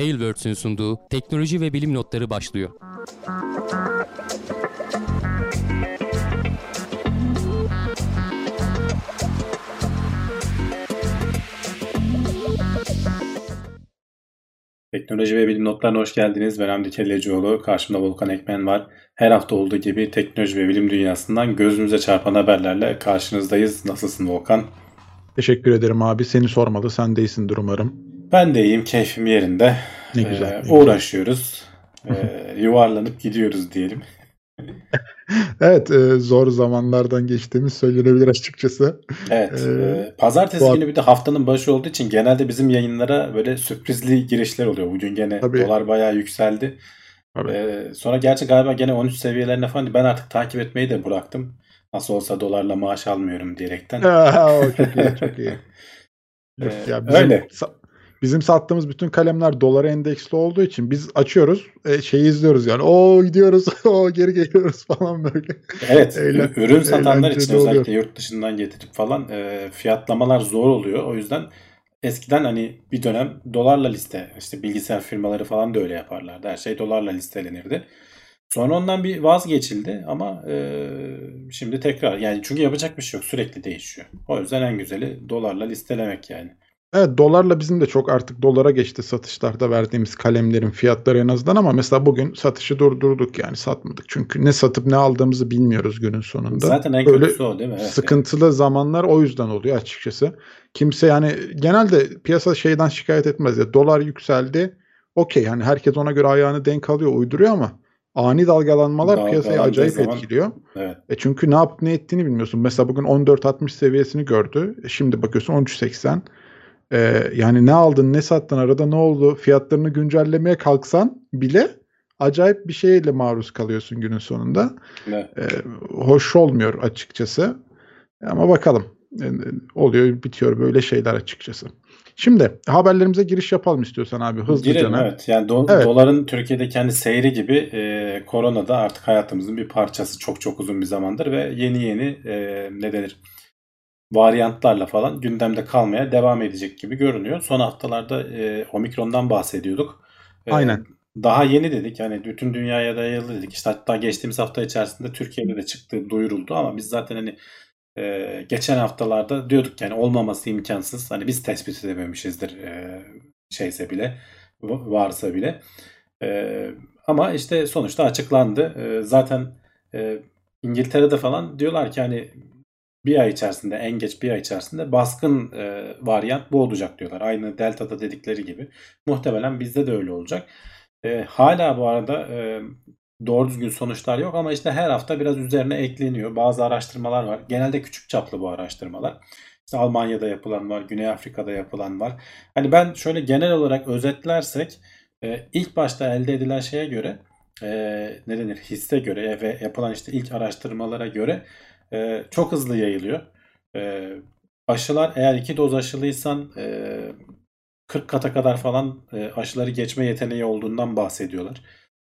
Tailwords'ün sunduğu teknoloji ve bilim notları başlıyor. Teknoloji ve bilim notlarına hoş geldiniz. Ben Hamdi Kellecioğlu. Karşımda Volkan Ekmen var. Her hafta olduğu gibi teknoloji ve bilim dünyasından gözümüze çarpan haberlerle karşınızdayız. Nasılsın Volkan? Teşekkür ederim abi. Seni sormalı. Sen de iyisindir umarım. Ben de iyiyim. Keyfim yerinde. Ne güzel. Ee, ne uğraşıyoruz. Ee, yuvarlanıp gidiyoruz diyelim. evet e, zor zamanlardan geçtiğimiz söylenebilir açıkçası. Evet. Ee, pazartesi bu... günü bir de haftanın başı olduğu için genelde bizim yayınlara böyle sürprizli girişler oluyor. Bugün gene Tabii. dolar bayağı yükseldi. Ee, sonra gerçi galiba gene 13 seviyelerine falan ben artık takip etmeyi de bıraktım. Nasıl olsa dolarla maaş almıyorum diyerekten. çok iyi çok iyi. ya bizim, Öyle. Bizim sattığımız bütün kalemler dolara endeksli olduğu için biz açıyoruz e, şeyi izliyoruz yani. O gidiyoruz, o geri geliyoruz falan böyle. Evet, Eğlen, ürün satanlar için özellikle oluyor. yurt dışından getirip falan e, fiyatlamalar zor oluyor. O yüzden eskiden hani bir dönem dolarla liste, işte bilgisayar firmaları falan da öyle yaparlardı. Her şey dolarla listelenirdi. Sonra ondan bir vazgeçildi ama e, şimdi tekrar yani çünkü yapacak bir şey yok sürekli değişiyor. O yüzden en güzeli dolarla listelemek yani. Evet dolarla bizim de çok artık dolara geçti satışlarda verdiğimiz kalemlerin fiyatları en azından ama mesela bugün satışı durdurduk yani satmadık. Çünkü ne satıp ne aldığımızı bilmiyoruz günün sonunda. Zaten en Böyle kötüsü o değil mi? Evet, sıkıntılı yani. zamanlar o yüzden oluyor açıkçası. Kimse yani genelde piyasa şeyden şikayet etmez ya dolar yükseldi okey hani herkes ona göre ayağını denk alıyor uyduruyor ama ani dalgalanmalar Dalgalandığı piyasayı acayip zaman, etkiliyor. Evet. E çünkü ne yapıp ne ettiğini bilmiyorsun. Mesela bugün 14.60 seviyesini gördü. E şimdi bakıyorsun 13.80. Ee, yani ne aldın ne sattın arada ne oldu fiyatlarını güncellemeye kalksan bile acayip bir şeyle maruz kalıyorsun günün sonunda. Evet. Ee, hoş olmuyor açıkçası. Ama bakalım. Yani oluyor bitiyor böyle şeyler açıkçası. Şimdi haberlerimize giriş yapalım istiyorsan abi hızlıca. Girelim evet. Yani do- evet. doların Türkiye'de kendi seyri gibi e, korona da artık hayatımızın bir parçası çok çok uzun bir zamandır ve yeni yeni e, ne denir varyantlarla falan gündemde kalmaya devam edecek gibi görünüyor. Son haftalarda e, Omikron'dan bahsediyorduk. E, Aynen. Daha yeni dedik yani bütün dünyaya da yayıldı dedik. İşte hatta geçtiğimiz hafta içerisinde Türkiye'de de çıktı duyuruldu ama biz zaten hani e, geçen haftalarda diyorduk yani olmaması imkansız. Hani biz tespit edememişizdir e, şeyse bile varsa bile. E, ama işte sonuçta açıklandı. E, zaten e, İngiltere'de falan diyorlar ki hani bir ay içerisinde en geç bir ay içerisinde baskın e, varyant bu olacak diyorlar. Aynı Delta'da dedikleri gibi. Muhtemelen bizde de öyle olacak. E, hala bu arada e, doğru düzgün sonuçlar yok ama işte her hafta biraz üzerine ekleniyor. Bazı araştırmalar var. Genelde küçük çaplı bu araştırmalar. İşte Almanya'da yapılan var, Güney Afrika'da yapılan var. Hani ben şöyle genel olarak özetlersek e, ilk başta elde edilen şeye göre e, ne denir hisse göre ve yapılan işte ilk araştırmalara göre e, çok hızlı yayılıyor. E, aşılar eğer iki doz aşılıysan e, 40 kata kadar falan e, aşıları geçme yeteneği olduğundan bahsediyorlar.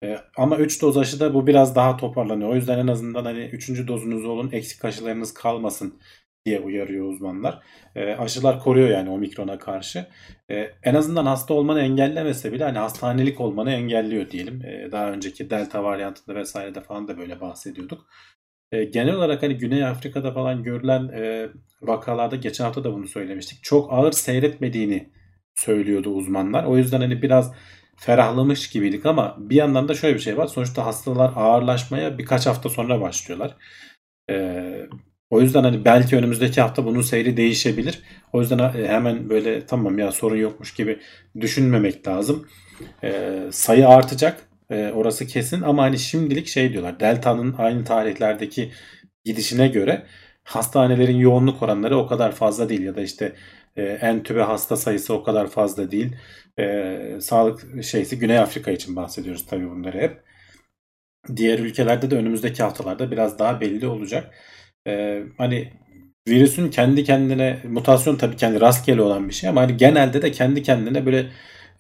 E, ama 3 doz aşıda bu biraz daha toparlanıyor. O yüzden en azından hani 3. dozunuz olun eksik aşılarınız kalmasın diye uyarıyor uzmanlar. E, aşılar koruyor yani omikrona karşı. E, en azından hasta olmanı engellemese bile hani hastanelik olmanı engelliyor diyelim. E, daha önceki delta varyantında vesairede falan da böyle bahsediyorduk. E, genel olarak hani Güney Afrika'da falan görülen e, vakalarda geçen hafta da bunu söylemiştik. Çok ağır seyretmediğini söylüyordu uzmanlar. O yüzden hani biraz ferahlamış gibiydik ama bir yandan da şöyle bir şey var. Sonuçta hastalar ağırlaşmaya birkaç hafta sonra başlıyorlar. E, o yüzden hani belki önümüzdeki hafta bunun seyri değişebilir. O yüzden e, hemen böyle tamam ya sorun yokmuş gibi düşünmemek lazım. E, sayı artacak e, orası kesin ama hani şimdilik şey diyorlar. Delta'nın aynı tarihlerdeki gidişine göre hastanelerin yoğunluk oranları o kadar fazla değil ya da işte e, entübe hasta sayısı o kadar fazla değil. E, sağlık şeysi Güney Afrika için bahsediyoruz tabii bunları hep. Diğer ülkelerde de önümüzdeki haftalarda biraz daha belli olacak. E, hani virüsün kendi kendine mutasyon tabii kendi rastgele olan bir şey ama hani genelde de kendi kendine böyle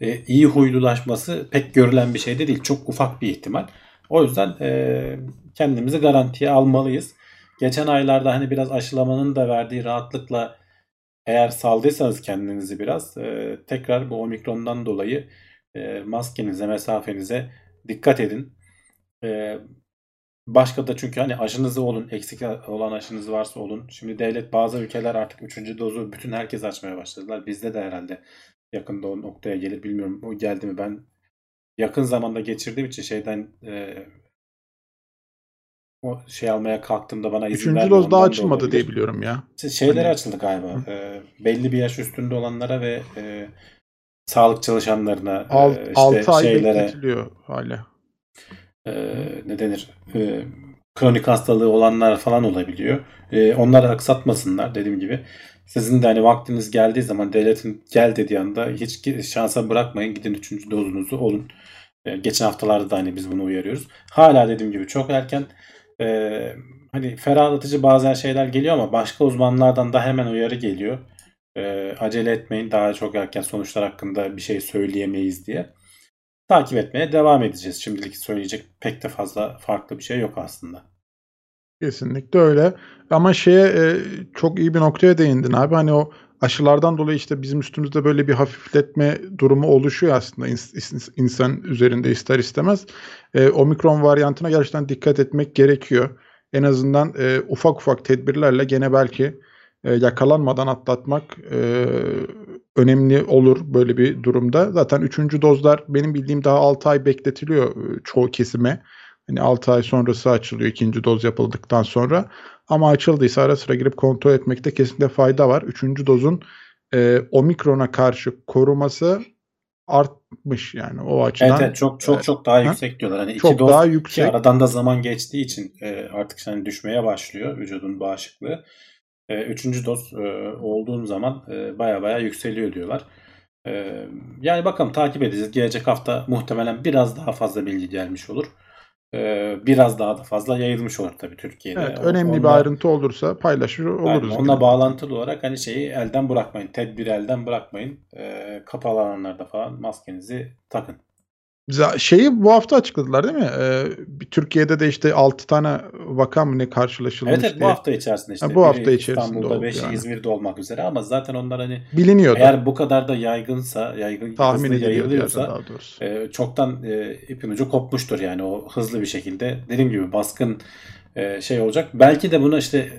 e, iyi huylulaşması pek görülen bir şey de değil. Çok ufak bir ihtimal. O yüzden e, kendimizi garantiye almalıyız. Geçen aylarda hani biraz aşılamanın da verdiği rahatlıkla eğer saldıysanız kendinizi biraz e, tekrar bu omikrondan dolayı e, maskenize, mesafenize dikkat edin. E, başka da çünkü hani aşınızı olun, eksik olan aşınız varsa olun. Şimdi devlet bazı ülkeler artık 3. dozu bütün herkes açmaya başladılar. Bizde de herhalde yakında o noktaya gelir. Bilmiyorum o geldi mi ben yakın zamanda geçirdiğim için şeyden e, o şey almaya kalktığımda bana izin Üçüncü vermiyor. doz daha da açılmadı diye biliyorum ya. İşte şeyleri Hani- açıldı galiba. E, belli bir yaş üstünde olanlara ve e, sağlık çalışanlarına Alt, e, işte 6 ay şeylere bekletiliyor hala. e, ne denir e, kronik hastalığı olanlar falan olabiliyor. E, onları aksatmasınlar dediğim gibi. Sizin de hani vaktiniz geldiği zaman devletin gel dediği anda hiç şansa bırakmayın. Gidin 3. dozunuzu olun. E, geçen haftalarda da hani biz bunu uyarıyoruz. Hala dediğim gibi çok erken. E, hani ferahlatıcı bazen şeyler geliyor ama başka uzmanlardan da hemen uyarı geliyor. E, acele etmeyin. Daha çok erken sonuçlar hakkında bir şey söyleyemeyiz diye takip etmeye devam edeceğiz. Şimdilik söyleyecek pek de fazla farklı bir şey yok aslında. Kesinlikle öyle. Ama şeye e, çok iyi bir noktaya değindin abi. Hani o aşılardan dolayı işte bizim üstümüzde böyle bir hafifletme durumu oluşuyor aslında ins- ins- insan üzerinde ister istemez. E, omikron varyantına gerçekten dikkat etmek gerekiyor. En azından e, ufak ufak tedbirlerle gene belki e, yakalanmadan atlatmak e, önemli olur böyle bir durumda. Zaten üçüncü dozlar benim bildiğim daha 6 ay bekletiliyor e, çoğu kesime. Hani 6 ay sonrası açılıyor ikinci doz yapıldıktan sonra. Ama açıldıysa ara sıra girip kontrol etmekte kesinlikle fayda var. Üçüncü dozun e, omikrona karşı koruması artmış yani o açıdan. Evet, evet çok çok Evet. çok daha Ha? yüksek diyorlar. Hani iki Çok doz daha ki yüksek. aradan da zaman geçtiği için e, artık hani düşmeye başlıyor vücudun bağışıklığı. E, üçüncü doz e, olduğun zaman e, baya baya yükseliyor diyorlar. E, yani bakalım takip edeceğiz. Gelecek hafta muhtemelen biraz daha fazla bilgi gelmiş olur. E, biraz daha da fazla yayılmış olur tabii Türkiye'de. Evet, önemli bir onunla- ayrıntı olursa paylaşır oluruz. Onunla bağlantılı olarak hani şeyi elden bırakmayın. Tedbiri elden bırakmayın. E, kapalı alanlarda falan maskenizi takın. Şeyi bu hafta açıkladılar değil mi? Ee, bir Türkiye'de de işte 6 tane vaka mı ne karşılaşılmış Evet, evet bu diye. hafta içerisinde işte. Ha, bu hafta içerisinde İstanbul'da oldu 5 yani. İzmir'de olmak üzere ama zaten onlar hani Biliniyordu. eğer bu kadar da yaygınsa, yaygın tahmin yayılıyorsa e, çoktan e, ipin ucu kopmuştur yani o hızlı bir şekilde. Dediğim gibi baskın e, şey olacak. Belki de buna işte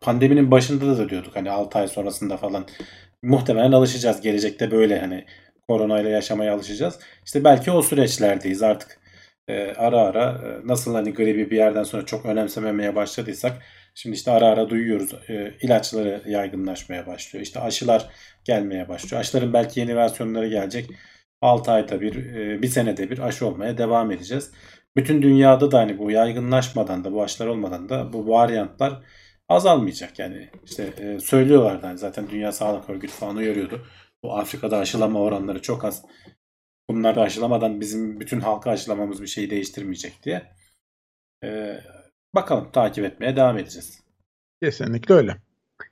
pandeminin başında da diyorduk hani 6 ay sonrasında falan muhtemelen alışacağız. Gelecekte böyle hani koronayla yaşamaya alışacağız. İşte belki o süreçlerdeyiz artık. E, ara ara e, nasıl hani gribi bir yerden sonra çok önemsememeye başladıysak şimdi işte ara ara duyuyoruz e, ilaçları yaygınlaşmaya başlıyor. İşte aşılar gelmeye başlıyor. Aşıların belki yeni versiyonları gelecek. 6 ayda bir, e, bir senede bir aşı olmaya devam edeceğiz. Bütün dünyada da hani bu yaygınlaşmadan da bu aşılar olmadan da bu varyantlar azalmayacak. Yani işte e, söylüyorlardı hani zaten Dünya Sağlık Örgütü falan uyarıyordu. Bu Afrika'da aşılama oranları çok az. Bunları aşılamadan bizim bütün halka aşılamamız bir şeyi değiştirmeyecek diye. E, bakalım takip etmeye devam edeceğiz. Kesinlikle öyle.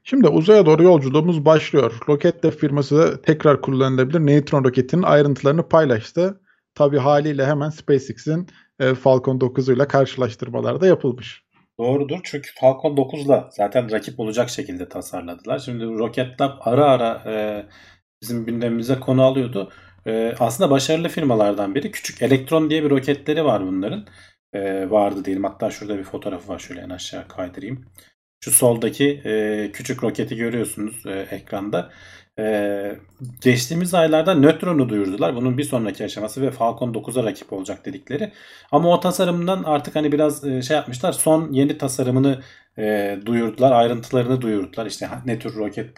Şimdi uzaya doğru yolculuğumuz başlıyor. Rocket firması da tekrar kullanılabilir Neutron roketinin ayrıntılarını paylaştı. Tabi haliyle hemen SpaceX'in e, Falcon 9'uyla karşılaştırmalar da yapılmış. Doğrudur çünkü Falcon 9'la zaten rakip olacak şekilde tasarladılar. Şimdi Rocket Lab ara ara e, bizim gündemimize konu alıyordu. E, aslında başarılı firmalardan biri. Küçük Elektron diye bir roketleri var bunların. E, vardı diyelim. Hatta şurada bir fotoğrafı var. Şöyle en aşağı kaydırayım. Şu soldaki e, küçük roketi görüyorsunuz e, ekranda. E, geçtiğimiz aylarda Neutron'u duyurdular. Bunun bir sonraki aşaması ve Falcon 9'a rakip olacak dedikleri. Ama o tasarımdan artık hani biraz e, şey yapmışlar. Son yeni tasarımını e, duyurdular. Ayrıntılarını duyurdular. İşte ne tür roket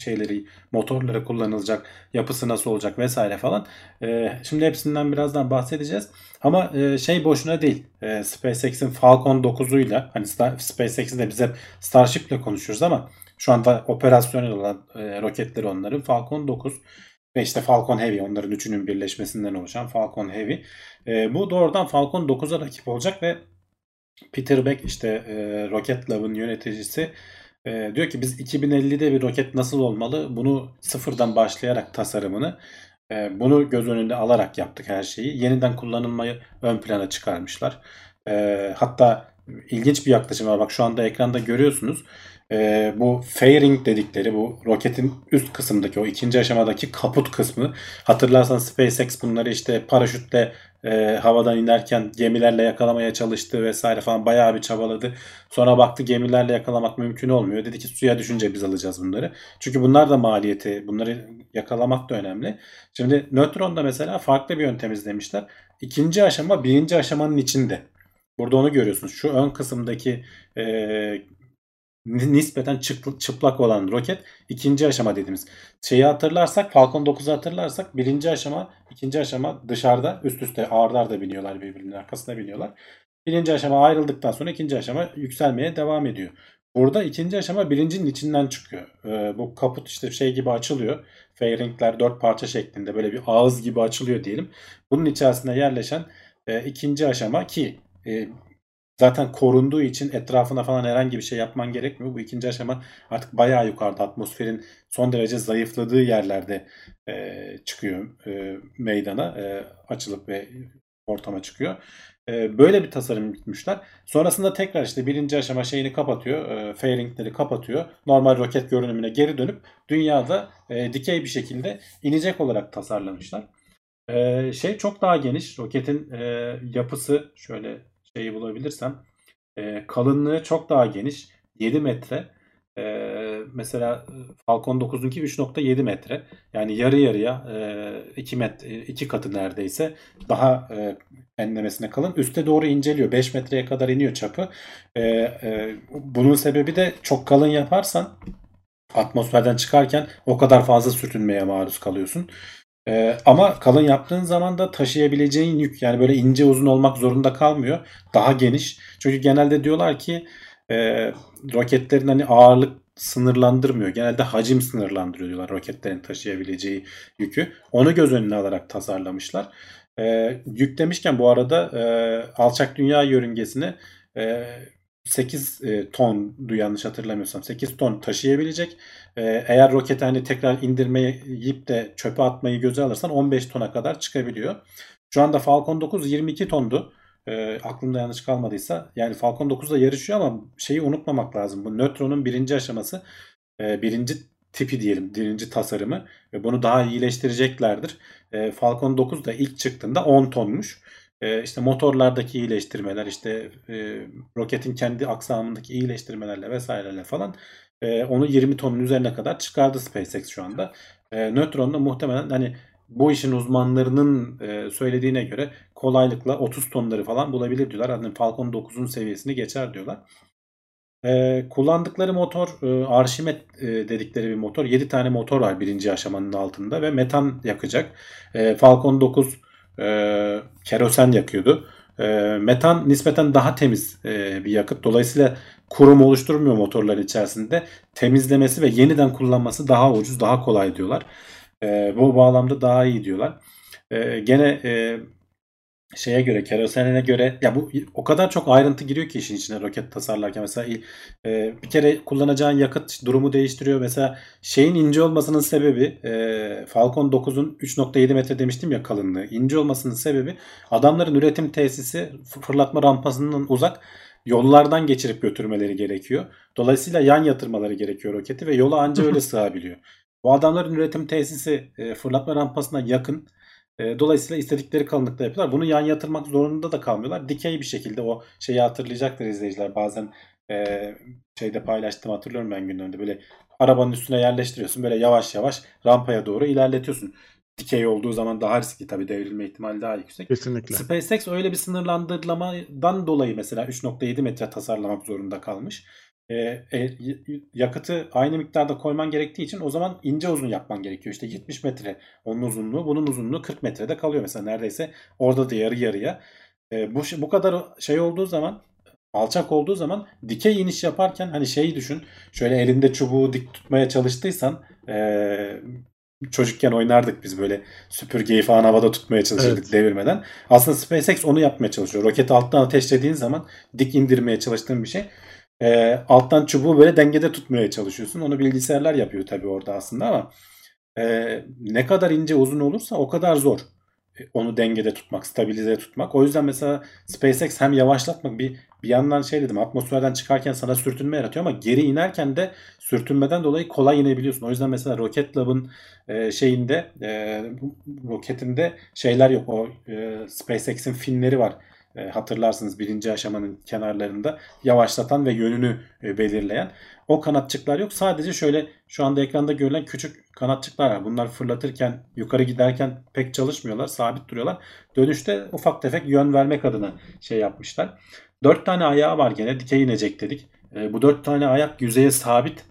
şeyleri, motorları kullanılacak, yapısı nasıl olacak vesaire falan. E, şimdi hepsinden birazdan bahsedeceğiz. Ama e, şey boşuna değil. E, SpaceX'in Falcon 9'uyla hani SpaceX'in de bize Starship'le konuşuyoruz ama şu anda operasyonel olan e, roketleri onların Falcon 9 ve işte Falcon Heavy onların üçünün birleşmesinden oluşan Falcon Heavy. E, bu doğrudan Falcon 9'a rakip olacak ve Peter Beck işte e, Rocket Lab'ın yöneticisi e, diyor ki biz 2050'de bir roket nasıl olmalı bunu sıfırdan başlayarak tasarımını e, bunu göz önünde alarak yaptık her şeyi. Yeniden kullanılmayı ön plana çıkarmışlar. E, hatta ilginç bir yaklaşım var. Bak şu anda ekranda görüyorsunuz. e, bu fairing dedikleri bu roketin üst kısımdaki o ikinci aşamadaki kaput kısmı hatırlarsan SpaceX bunları işte paraşütle e, havadan inerken gemilerle yakalamaya çalıştı vesaire falan bayağı bir çabaladı. Sonra baktı gemilerle yakalamak mümkün olmuyor. Dedi ki suya düşünce biz alacağız bunları. Çünkü bunlar da maliyeti. Bunları yakalamak da önemli. Şimdi nötronda mesela farklı bir yöntem izlemişler. İkinci aşama birinci aşamanın içinde. Burada onu görüyorsunuz. Şu ön kısımdaki e, nispeten çıplak olan roket ikinci aşama dediğimiz. Şeyi hatırlarsak Falcon 9'u hatırlarsak birinci aşama ikinci aşama dışarıda üst üste ağırlar da biniyorlar birbirinin arkasına biniyorlar. Birinci aşama ayrıldıktan sonra ikinci aşama yükselmeye devam ediyor. Burada ikinci aşama birincinin içinden çıkıyor. Ee, bu kaput işte şey gibi açılıyor. Fairingler dört parça şeklinde böyle bir ağız gibi açılıyor diyelim. Bunun içerisinde yerleşen e, ikinci aşama ki e, zaten korunduğu için etrafına falan herhangi bir şey yapman gerekmiyor. Bu ikinci aşama artık bayağı yukarıda atmosferin son derece zayıfladığı yerlerde e, çıkıyor e, meydana e, açılıp ve ortama çıkıyor. E, böyle bir tasarım gitmişler. Sonrasında tekrar işte birinci aşama şeyini kapatıyor. E, fairingleri kapatıyor. Normal roket görünümüne geri dönüp dünyada e, dikey bir şekilde inecek olarak tasarlamışlar. E, şey çok daha geniş. Roketin e, yapısı şöyle şeyi bulabilirsem e, kalınlığı çok daha geniş. 7 metre. E, mesela Falcon 9'unki 3.7 metre. Yani yarı yarıya e, 2 metre 2 katı neredeyse daha e, enlemesine kalın. Üste doğru inceliyor. 5 metreye kadar iniyor çapı. E, e, bunun sebebi de çok kalın yaparsan atmosferden çıkarken o kadar fazla sürtünmeye maruz kalıyorsun. Ee, ama kalın yaptığın zaman da taşıyabileceğin yük yani böyle ince uzun olmak zorunda kalmıyor. Daha geniş. Çünkü genelde diyorlar ki e, roketlerin hani ağırlık sınırlandırmıyor. Genelde hacim sınırlandırıyor diyorlar roketlerin taşıyabileceği yükü. Onu göz önüne alarak tasarlamışlar. E, yük demişken bu arada e, alçak dünya yörüngesine e, 8 e, ton yanlış hatırlamıyorsam 8 ton taşıyabilecek. E, eğer roketi hani tekrar indirmeyip de çöpe atmayı göze alırsan 15 tona kadar çıkabiliyor. Şu anda Falcon 9 22 tondu. E, aklımda yanlış kalmadıysa. Yani Falcon 9'da yarışıyor ama şeyi unutmamak lazım. Bu nötronun birinci aşaması e, birinci tipi diyelim birinci tasarımı ve bunu daha iyileştireceklerdir. E, Falcon 9 da ilk çıktığında 10 tonmuş. E, işte motorlardaki iyileştirmeler işte e, roketin kendi aksamındaki iyileştirmelerle vesaireyle falan e, onu 20 tonun üzerine kadar çıkardı SpaceX şu anda. E, Neutron'da muhtemelen hani bu işin uzmanlarının e, söylediğine göre kolaylıkla 30 tonları falan bulabilir diyorlar. Hani Falcon 9'un seviyesini geçer diyorlar. Kullandıkları motor e, Arşimet dedikleri bir motor. 7 tane motor var birinci aşamanın altında ve metan yakacak. Falcon 9 e, kerosen yakıyordu. E, metan nispeten daha temiz e, bir yakıt. Dolayısıyla kurum oluşturmuyor motorların içerisinde. Temizlemesi ve yeniden kullanması daha ucuz, daha kolay diyorlar. E, bu bağlamda daha iyi diyorlar. E, gene e, şeye göre, kerosenine göre ya bu o kadar çok ayrıntı giriyor ki işin içine roket tasarlarken mesela e, bir kere kullanacağın yakıt durumu değiştiriyor. Mesela şeyin ince olmasının sebebi e, Falcon 9'un 3.7 metre demiştim ya kalınlığı. ince olmasının sebebi adamların üretim tesisi fırlatma rampasından uzak yollardan geçirip götürmeleri gerekiyor. Dolayısıyla yan yatırmaları gerekiyor roketi ve yola anca öyle sığabiliyor. Bu adamların üretim tesisi e, fırlatma rampasına yakın dolayısıyla istedikleri kalınlıkta yapıyorlar. Bunu yan yatırmak zorunda da kalmıyorlar. Dikey bir şekilde o şeyi hatırlayacaktır izleyiciler. Bazen e, şeyde paylaştım hatırlıyorum ben gündemde. Böyle arabanın üstüne yerleştiriyorsun. Böyle yavaş yavaş rampaya doğru ilerletiyorsun. Dikey olduğu zaman daha riskli tabii devrilme ihtimali daha yüksek. Kesinlikle. SpaceX öyle bir sınırlandırmadan dolayı mesela 3.7 metre tasarlamak zorunda kalmış. E, e, yakıtı aynı miktarda koyman gerektiği için o zaman ince uzun yapman gerekiyor. İşte 70 metre onun uzunluğu, bunun uzunluğu 40 metrede kalıyor mesela neredeyse orada da yarı yarıya. E, bu bu kadar şey olduğu zaman alçak olduğu zaman dikey iniş yaparken hani şeyi düşün. Şöyle elinde çubuğu dik tutmaya çalıştıysan e, çocukken oynardık biz böyle süpürgeyi falan havada tutmaya çalışırdık evet. devirmeden. Aslında SpaceX onu yapmaya çalışıyor. Roketi alttan ateşlediğin zaman dik indirmeye çalıştığın bir şey e, alttan çubuğu böyle dengede tutmaya çalışıyorsun. Onu bilgisayarlar yapıyor tabii orada aslında ama e, ne kadar ince uzun olursa o kadar zor. onu dengede tutmak, stabilize tutmak. O yüzden mesela SpaceX hem yavaşlatmak bir bir yandan şey dedim atmosferden çıkarken sana sürtünme yaratıyor ama geri inerken de sürtünmeden dolayı kolay inebiliyorsun. O yüzden mesela Rocket Lab'ın e, şeyinde e, roketinde şeyler yok. O e, SpaceX'in finleri var. E, hatırlarsınız birinci aşamanın kenarlarında yavaşlatan ve yönünü e, belirleyen. O kanatçıklar yok. Sadece şöyle şu anda ekranda görülen küçük kanatçıklar var. Bunlar fırlatırken yukarı giderken pek çalışmıyorlar. Sabit duruyorlar. Dönüşte ufak tefek yön vermek adına şey yapmışlar. Dört tane ayağı var gene. Dikey inecek dedik. E, bu dört tane ayak yüzeye sabit.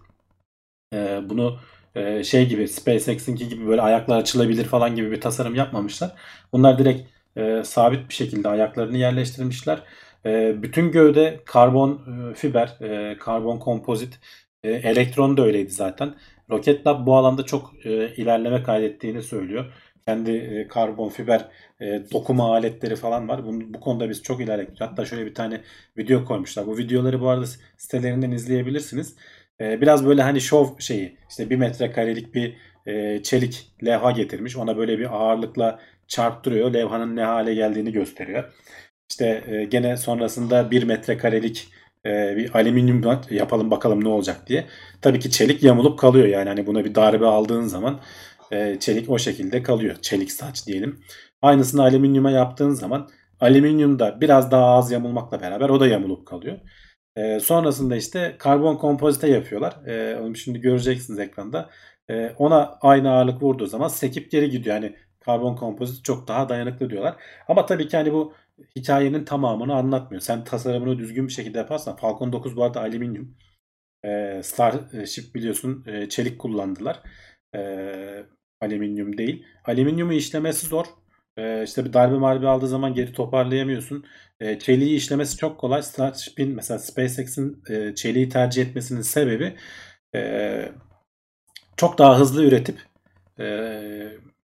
E, bunu e, şey gibi SpaceX'inki gibi böyle ayaklar açılabilir falan gibi bir tasarım yapmamışlar. Bunlar direkt e, sabit bir şekilde ayaklarını yerleştirmişler. E, bütün gövde karbon e, fiber, e, karbon kompozit, e, elektron da öyleydi zaten. Rocket Lab bu alanda çok e, ilerleme kaydettiğini söylüyor. Kendi e, karbon fiber e, dokuma aletleri falan var. Bu, bu konuda biz çok ilerledik. Hatta şöyle bir tane video koymuşlar. Bu videoları bu arada sitelerinden izleyebilirsiniz. E, biraz böyle hani şov şeyi işte bir metrekarelik bir e, çelik levha getirmiş. Ona böyle bir ağırlıkla çarptırıyor. Levhanın ne hale geldiğini gösteriyor. İşte e, gene sonrasında bir metrekarelik e, bir alüminyum yapalım bakalım ne olacak diye. Tabii ki çelik yamulup kalıyor yani hani buna bir darbe aldığın zaman e, çelik o şekilde kalıyor. Çelik saç diyelim. Aynısını alüminyuma yaptığın zaman alüminyum da biraz daha az yamulmakla beraber o da yamulup kalıyor. E, sonrasında işte karbon kompozite yapıyorlar. Onu şimdi göreceksiniz ekranda. Ona aynı ağırlık vurduğu zaman sekip geri gidiyor. Yani karbon kompozit çok daha dayanıklı diyorlar. Ama tabii ki hani bu hikayenin tamamını anlatmıyor. Sen tasarımını düzgün bir şekilde yaparsan Falcon 9 bu arada alüminyum. E, Starship biliyorsun e, çelik kullandılar. E, alüminyum değil. Alüminyumu işlemesi zor. E, işte bir darbe marbe aldığı zaman geri toparlayamıyorsun. E, çeliği işlemesi çok kolay. Starship'in mesela SpaceX'in e, çeliği tercih etmesinin sebebi e, çok daha hızlı üretip e,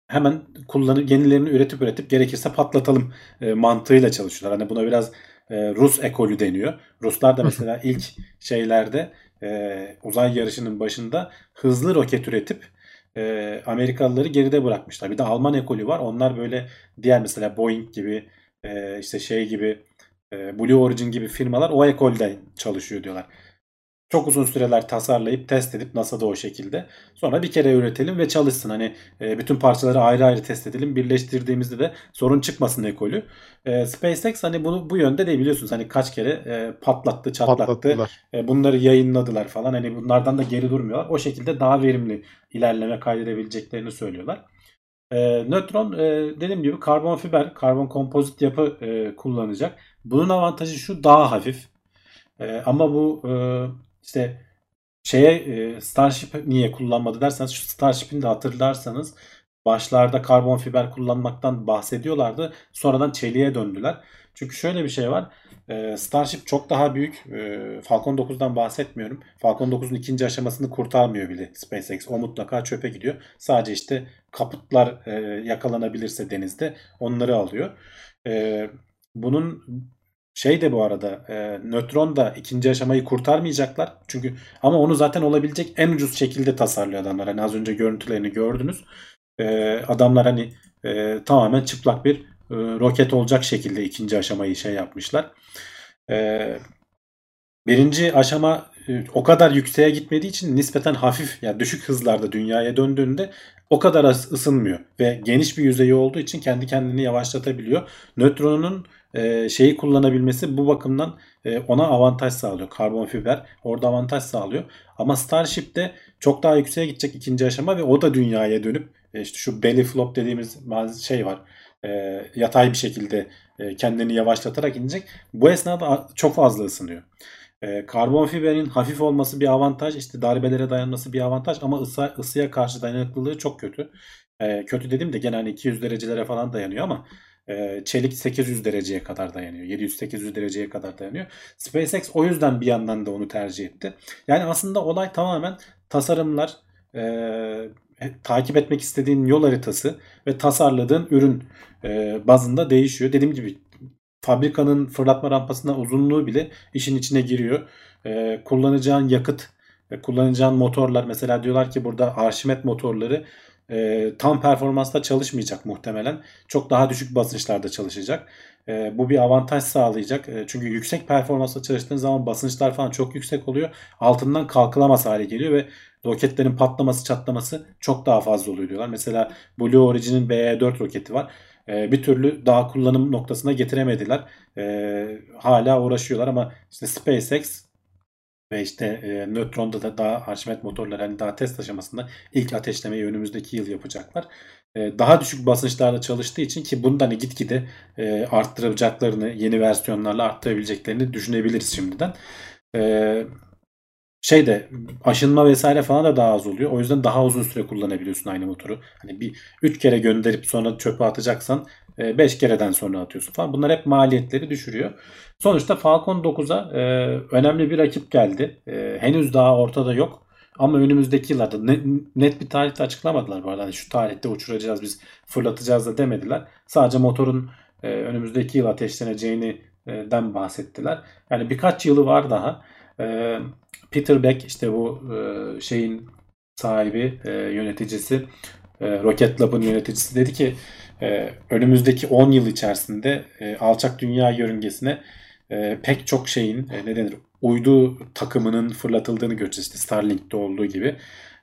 hemen kullanıp yenilerini üretip üretip gerekirse patlatalım e, mantığıyla çalışıyorlar. Hani buna biraz e, Rus ekolü deniyor. Ruslar da mesela ilk şeylerde e, uzay yarışının başında hızlı roket üretip e, Amerikalıları geride bırakmışlar. Bir de Alman ekolü var. Onlar böyle diğer mesela Boeing gibi e, işte şey gibi e, Blue Origin gibi firmalar o ekolde çalışıyor diyorlar. Çok uzun süreler tasarlayıp test edip NASA'da o şekilde. Sonra bir kere üretelim ve çalışsın. Hani e, bütün parçaları ayrı ayrı test edelim. Birleştirdiğimizde de sorun çıkmasın ekolü. E, SpaceX hani bunu bu yönde de biliyorsunuz. Hani kaç kere e, patlattı, çatlattı. E, bunları yayınladılar falan. Hani bunlardan da geri durmuyorlar. O şekilde daha verimli ilerleme kaydedebileceklerini söylüyorlar. E, nötron e, dediğim gibi karbon fiber, karbon kompozit yapı e, kullanacak. Bunun avantajı şu daha hafif. E, ama bu e, işte şeye e, Starship niye kullanmadı derseniz şu Starship'in de hatırlarsanız başlarda karbon fiber kullanmaktan bahsediyorlardı. Sonradan çeliğe döndüler. Çünkü şöyle bir şey var. E, Starship çok daha büyük. E, Falcon 9'dan bahsetmiyorum. Falcon 9'un ikinci aşamasını kurtarmıyor bile SpaceX. O mutlaka çöpe gidiyor. Sadece işte kaputlar yakalanabilirse denizde onları alıyor. Bunun şey de bu arada e, nötron da ikinci aşamayı kurtarmayacaklar. Çünkü ama onu zaten olabilecek en ucuz şekilde tasarlıyor adamlar. Hani az önce görüntülerini gördünüz. E, adamlar hani e, tamamen çıplak bir e, roket olacak şekilde ikinci aşamayı şey yapmışlar. E, birinci aşama e, o kadar yükseğe gitmediği için nispeten hafif yani düşük hızlarda dünyaya döndüğünde o kadar ısınmıyor ve geniş bir yüzeyi olduğu için kendi kendini yavaşlatabiliyor. Nötronun e, şeyi kullanabilmesi bu bakımdan e, ona avantaj sağlıyor. Karbon fiber orada avantaj sağlıyor. Ama Starship'te çok daha yükseğe gidecek ikinci aşama ve o da dünyaya dönüp e, işte şu belly flop dediğimiz şey var. Yatay bir şekilde kendini yavaşlatarak inecek. Bu esnada çok fazla ısınıyor. Karbon fiberin hafif olması bir avantaj, işte darbelere dayanması bir avantaj ama ısı, ısıya karşı dayanıklılığı çok kötü. Kötü dedim de gene hani 200 derecelere falan dayanıyor ama e, çelik 800 dereceye kadar dayanıyor. 700-800 dereceye kadar dayanıyor. SpaceX o yüzden bir yandan da onu tercih etti. Yani aslında olay tamamen tasarımlar, e, takip etmek istediğin yol haritası ve tasarladığın ürün e, bazında değişiyor. Dediğim gibi fabrikanın fırlatma rampasına uzunluğu bile işin içine giriyor. E, kullanacağın yakıt, kullanacağın motorlar mesela diyorlar ki burada Arşimet motorları e, tam performansla çalışmayacak muhtemelen. Çok daha düşük basınçlarda çalışacak. E, bu bir avantaj sağlayacak. E, çünkü yüksek performansla çalıştığın zaman basınçlar falan çok yüksek oluyor. Altından kalkılamaz hale geliyor ve roketlerin patlaması çatlaması çok daha fazla oluyor diyorlar. Mesela Blue Origin'in BE-4 roketi var. E, bir türlü daha kullanım noktasına getiremediler. E, hala uğraşıyorlar ama işte SpaceX ve işte e, Neutron'da da daha Archimedes motorları hani daha test aşamasında ilk ateşlemeyi önümüzdeki yıl yapacaklar. E, daha düşük basınçlarla çalıştığı için ki bundan hani gitgide e, arttıracaklarını yeni versiyonlarla arttırabileceklerini düşünebiliriz şimdiden. E, şey de aşınma vesaire falan da daha az oluyor. O yüzden daha uzun süre kullanabiliyorsun aynı motoru. Hani bir 3 kere gönderip sonra çöpe atacaksan 5 kereden sonra atıyorsun falan. Bunlar hep maliyetleri düşürüyor. Sonuçta Falcon 9'a e, önemli bir rakip geldi. E, henüz daha ortada yok. Ama önümüzdeki yıllarda net, bir tarihte açıklamadılar bu arada. Hani şu tarihte uçuracağız biz fırlatacağız da demediler. Sadece motorun e, önümüzdeki yıl ateşleneceğinden bahsettiler. Yani birkaç yılı var daha. E, Peter Beck işte bu e, şeyin sahibi, e, yöneticisi, e, Rocket Lab'ın yöneticisi dedi ki e, önümüzdeki 10 yıl içerisinde e, alçak dünya yörüngesine pek çok şeyin e, ne denir uydu takımının fırlatıldığını göreceğiz. İşte Starlink'te olduğu gibi.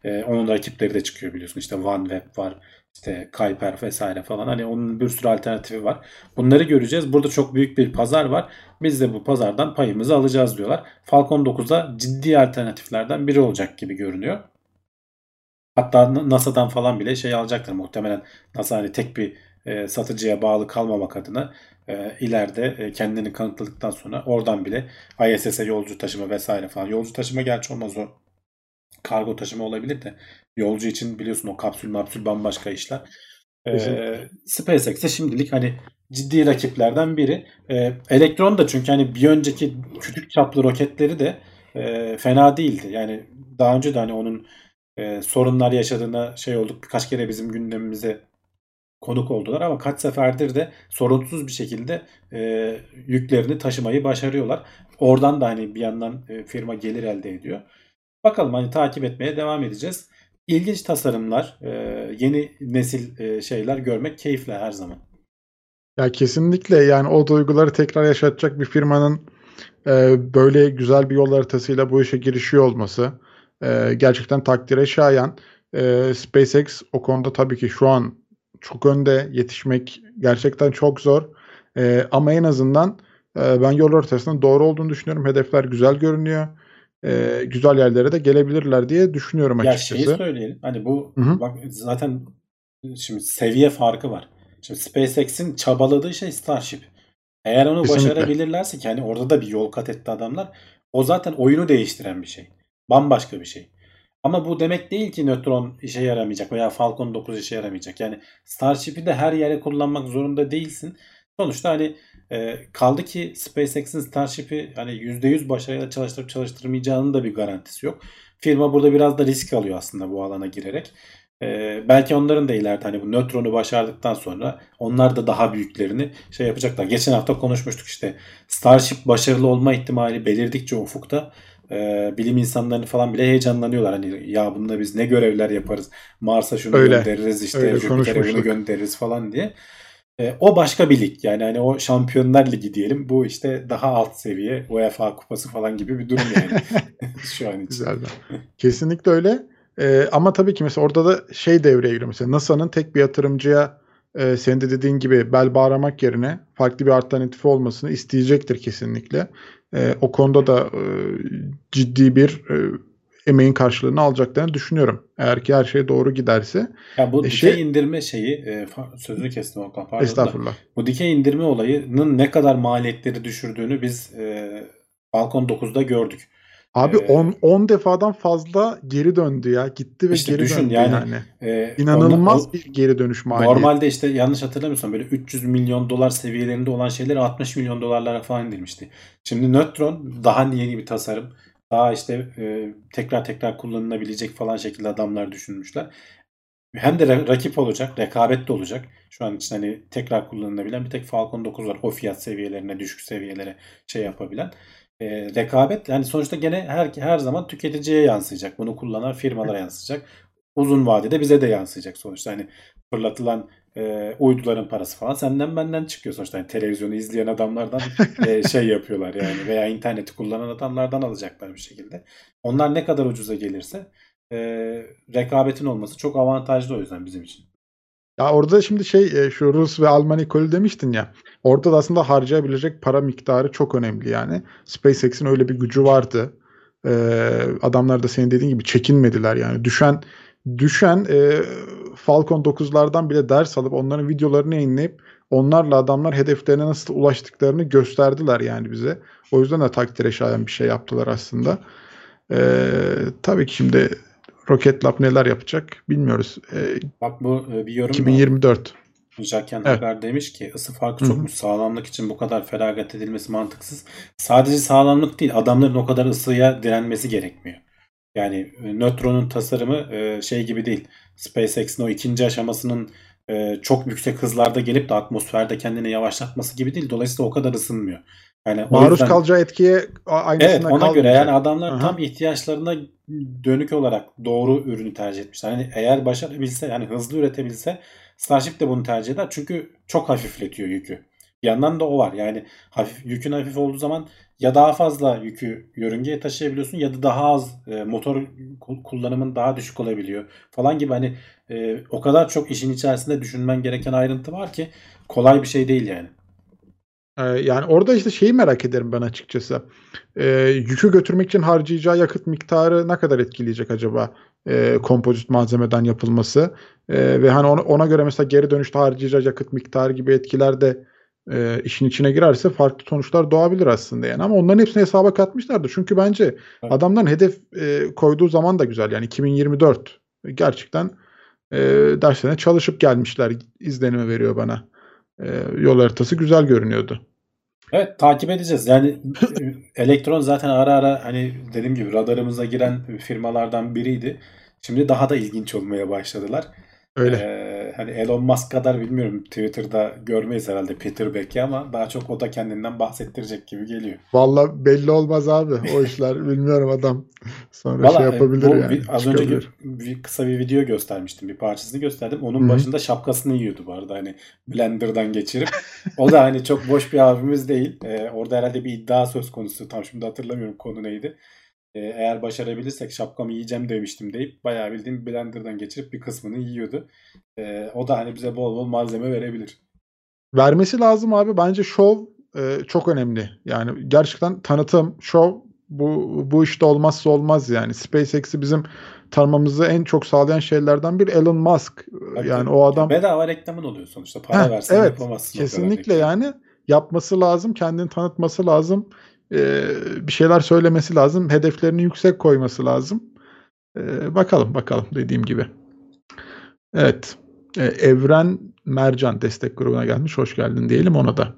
E, onun rakipleri de çıkıyor biliyorsun. İşte OneWeb var. İşte Kuiper vesaire falan. Hani onun bir sürü alternatifi var. Bunları göreceğiz. Burada çok büyük bir pazar var. Biz de bu pazardan payımızı alacağız diyorlar. Falcon 9'da ciddi alternatiflerden biri olacak gibi görünüyor. Hatta NASA'dan falan bile şey alacaktır muhtemelen. NASA hani tek bir e, satıcıya bağlı kalmamak adına e, ileride e, kendini kanıtladıktan sonra oradan bile ISS'e yolcu taşıma vesaire falan. Yolcu taşıma gerçi olmaz o. Kargo taşıma olabilir de yolcu için biliyorsun o kapsül mapsül bambaşka işler. E, SpaceX'e şimdilik hani ciddi rakiplerden biri. E, Elektron da çünkü hani bir önceki küçük çaplı roketleri de e, fena değildi. Yani daha önce de hani onun e, sorunlar yaşadığına şey olduk. Birkaç kere bizim gündemimize konuk oldular ama kaç seferdir de sorunsuz bir şekilde e, yüklerini taşımayı başarıyorlar. Oradan da hani bir yandan e, firma gelir elde ediyor. Bakalım hani takip etmeye devam edeceğiz. İlginç tasarımlar, e, yeni nesil e, şeyler görmek keyifli her zaman. Ya kesinlikle yani o duyguları tekrar yaşatacak bir firmanın e, böyle güzel bir yol haritasıyla bu işe girişiyor olması e, gerçekten takdire şayan. E, SpaceX o konuda tabii ki şu an çok önde yetişmek gerçekten çok zor. E, ama en azından e, ben yol haritasının doğru olduğunu düşünüyorum. Hedefler güzel görünüyor. E, güzel yerlere de gelebilirler diye düşünüyorum açıkçası. Ya şeyi söyleyelim. Hani bu Hı-hı. bak zaten şimdi seviye farkı var. Şimdi SpaceX'in çabaladığı şey Starship. Eğer onu Kesinlikle. başarabilirlerse ki hani orada da bir yol kat etti adamlar. O zaten oyunu değiştiren bir şey. Bambaşka bir şey. Ama bu demek değil ki Neutron işe yaramayacak veya Falcon 9 işe yaramayacak. Yani Starship'i de her yere kullanmak zorunda değilsin. Sonuçta hani e, kaldı ki SpaceX'in Starship'i hani %100 başarıyla çalıştırıp çalıştırmayacağının da bir garantisi yok. Firma burada biraz da risk alıyor aslında bu alana girerek. Ee, belki onların da ileride hani bu nötronu başardıktan sonra onlar da daha büyüklerini şey yapacaklar. Geçen hafta konuşmuştuk işte Starship başarılı olma ihtimali belirdikçe ufukta e, bilim insanlarını falan bile heyecanlanıyorlar. Hani ya bununla biz ne görevler yaparız? Mars'a şunu öyle, göndeririz işte Jüpiter'e bunu göndeririz falan diye. E, o başka bir lig. Yani hani o Şampiyonlar Ligi diyelim. Bu işte daha alt seviye UEFA kupası falan gibi bir durum yani. Şu an için. Güzel. Kesinlikle öyle. E, ama tabii ki mesela orada da şey devreye giriyor. Mesela NASA'nın tek bir yatırımcıya e, senin de dediğin gibi bel bağlamak yerine farklı bir alternatifi olmasını isteyecektir kesinlikle. E, o konuda da e, ciddi bir e, emeğin karşılığını alacaklarını düşünüyorum. Eğer ki her şey doğru giderse. Ya bu e, dikey şey, indirme şeyi e, sözünü kestim Okan pardon. Estağfurullah. bu dikey indirme olayının ne kadar maliyetleri düşürdüğünü biz e, Balkon 9'da gördük. Abi 10 ee, 10 defadan fazla geri döndü ya. Gitti ve işte geri düşün, döndü yani. yani. E, İnanılmaz ondan, bir geri dönüş maliyeti. Normalde işte yanlış hatırlamıyorsam böyle 300 milyon dolar seviyelerinde olan şeyler 60 milyon dolarlara falan indirmişti. Şimdi Neutron daha yeni bir tasarım. Daha işte e, tekrar tekrar kullanılabilecek falan şekilde adamlar düşünmüşler. Hem de rakip olacak, rekabet de olacak. Şu an için hani tekrar kullanılabilen bir tek Falcon 9 var. O fiyat seviyelerine, düşük seviyelere şey yapabilen e, rekabet yani sonuçta gene her her zaman tüketiciye yansıyacak. Bunu kullanan firmalara yansıyacak. uzun vadede bize de yansıyacak sonuçta. Hani fırlatılan e, uyduların parası falan senden benden çıkıyor sonuçta. Yani televizyonu izleyen adamlardan e, şey yapıyorlar yani veya interneti kullanan adamlardan alacaklar bir şekilde. Onlar ne kadar ucuza gelirse e, rekabetin olması çok avantajlı o yüzden bizim için. Ya orada şimdi şey e, şu Rus ve Alman ekolü demiştin ya. Orada da aslında harcayabilecek para miktarı çok önemli yani. SpaceX'in öyle bir gücü vardı. Ee, adamlar da senin dediğin gibi çekinmediler yani. Düşen düşen e, Falcon 9'lardan bile ders alıp onların videolarını yayınlayıp onlarla adamlar hedeflerine nasıl ulaştıklarını gösterdiler yani bize. O yüzden de takdire şayan bir şey yaptılar aslında. Ee, tabii ki şimdi Rocket Lab neler yapacak bilmiyoruz. Ee, Bak bu e, bir yorum 2024. Jaken Evet. Haber demiş ki ısı farkı çokmuş. Sağlamlık için bu kadar feragat edilmesi mantıksız. Sadece sağlamlık değil adamların o kadar ısıya direnmesi gerekmiyor. Yani e, nötronun tasarımı e, şey gibi değil. SpaceX'in o ikinci aşamasının e, çok yüksek hızlarda gelip de atmosferde kendini yavaşlatması gibi değil. Dolayısıyla o kadar ısınmıyor. Yani Maruz yüzden- kalacağı etkiye aynısına Evet ona göre yani adamlar Aha. tam ihtiyaçlarına dönük olarak doğru ürünü tercih etmişler. Hani eğer başarabilse yani hızlı üretebilse Starship de bunu tercih eder. Çünkü çok hafifletiyor yükü. Bir yandan da o var. Yani hafif, yükün hafif olduğu zaman ya daha fazla yükü yörüngeye taşıyabiliyorsun ya da daha az e, motor ku- kullanımın daha düşük olabiliyor falan gibi hani e, o kadar çok işin içerisinde düşünmen gereken ayrıntı var ki kolay bir şey değil yani. Ee, yani orada işte şeyi merak ederim ben açıkçası. Ee, yükü götürmek için harcayacağı yakıt miktarı ne kadar etkileyecek acaba e, kompozit malzemeden yapılması? Ee, ve hani ona, ona göre mesela geri dönüşte harcayacağı yakıt miktarı gibi etkiler de e, işin içine girerse farklı sonuçlar doğabilir aslında yani. Ama onların hepsini hesaba katmışlardı. Çünkü bence Evet. adamların hedef e, koyduğu zaman da güzel. Yani 2024 gerçekten e, derslerine çalışıp gelmişler izlenimi veriyor bana. E, yol haritası güzel görünüyordu. Evet takip edeceğiz. Yani e, elektron zaten ara ara hani dediğim gibi radarımıza giren firmalardan biriydi. Şimdi daha da ilginç olmaya başladılar. Öyle. Ee, hani Elon Musk kadar bilmiyorum Twitter'da görmeyiz herhalde Peter Beck'i ama daha çok o da kendinden bahsettirecek gibi geliyor. Valla belli olmaz abi o işler. Bilmiyorum adam. Sonra şey e, yapabilir bu yani. az önce bir, kısa bir video göstermiştim. Bir parçasını gösterdim. Onun Hı hı. başında şapkasını yiyordu bu arada hani blenderdan geçirip. O da hani çok boş bir abimiz değil. Ee, orada herhalde bir iddia söz konusu. Tam şimdi hatırlamıyorum konu neydi. Ee, eğer başarabilirsek şapkamı yiyeceğim demiştim deyip bayağı bildiğim blenderdan geçirip bir kısmını yiyordu. Ee, o da hani bize bol bol malzeme verebilir. Vermesi lazım abi. Bence şov e, çok önemli. Yani gerçekten tanıtım, şov bu bu işte olmazsa olmaz yani. SpaceX'i bizim tanımamızı en çok sağlayan şeylerden bir Elon Musk. Tabii Yani o adam Bedava reklamın oluyor sonuçta. Para Heh, versen evet, yapamazsın. kesinlikle yani yapması lazım, kendini tanıtması lazım. E, bir şeyler söylemesi lazım, hedeflerini yüksek koyması lazım. E, bakalım bakalım dediğim gibi. Evet. E, Evren Mercan destek grubuna gelmiş. Hoş geldin diyelim ona da.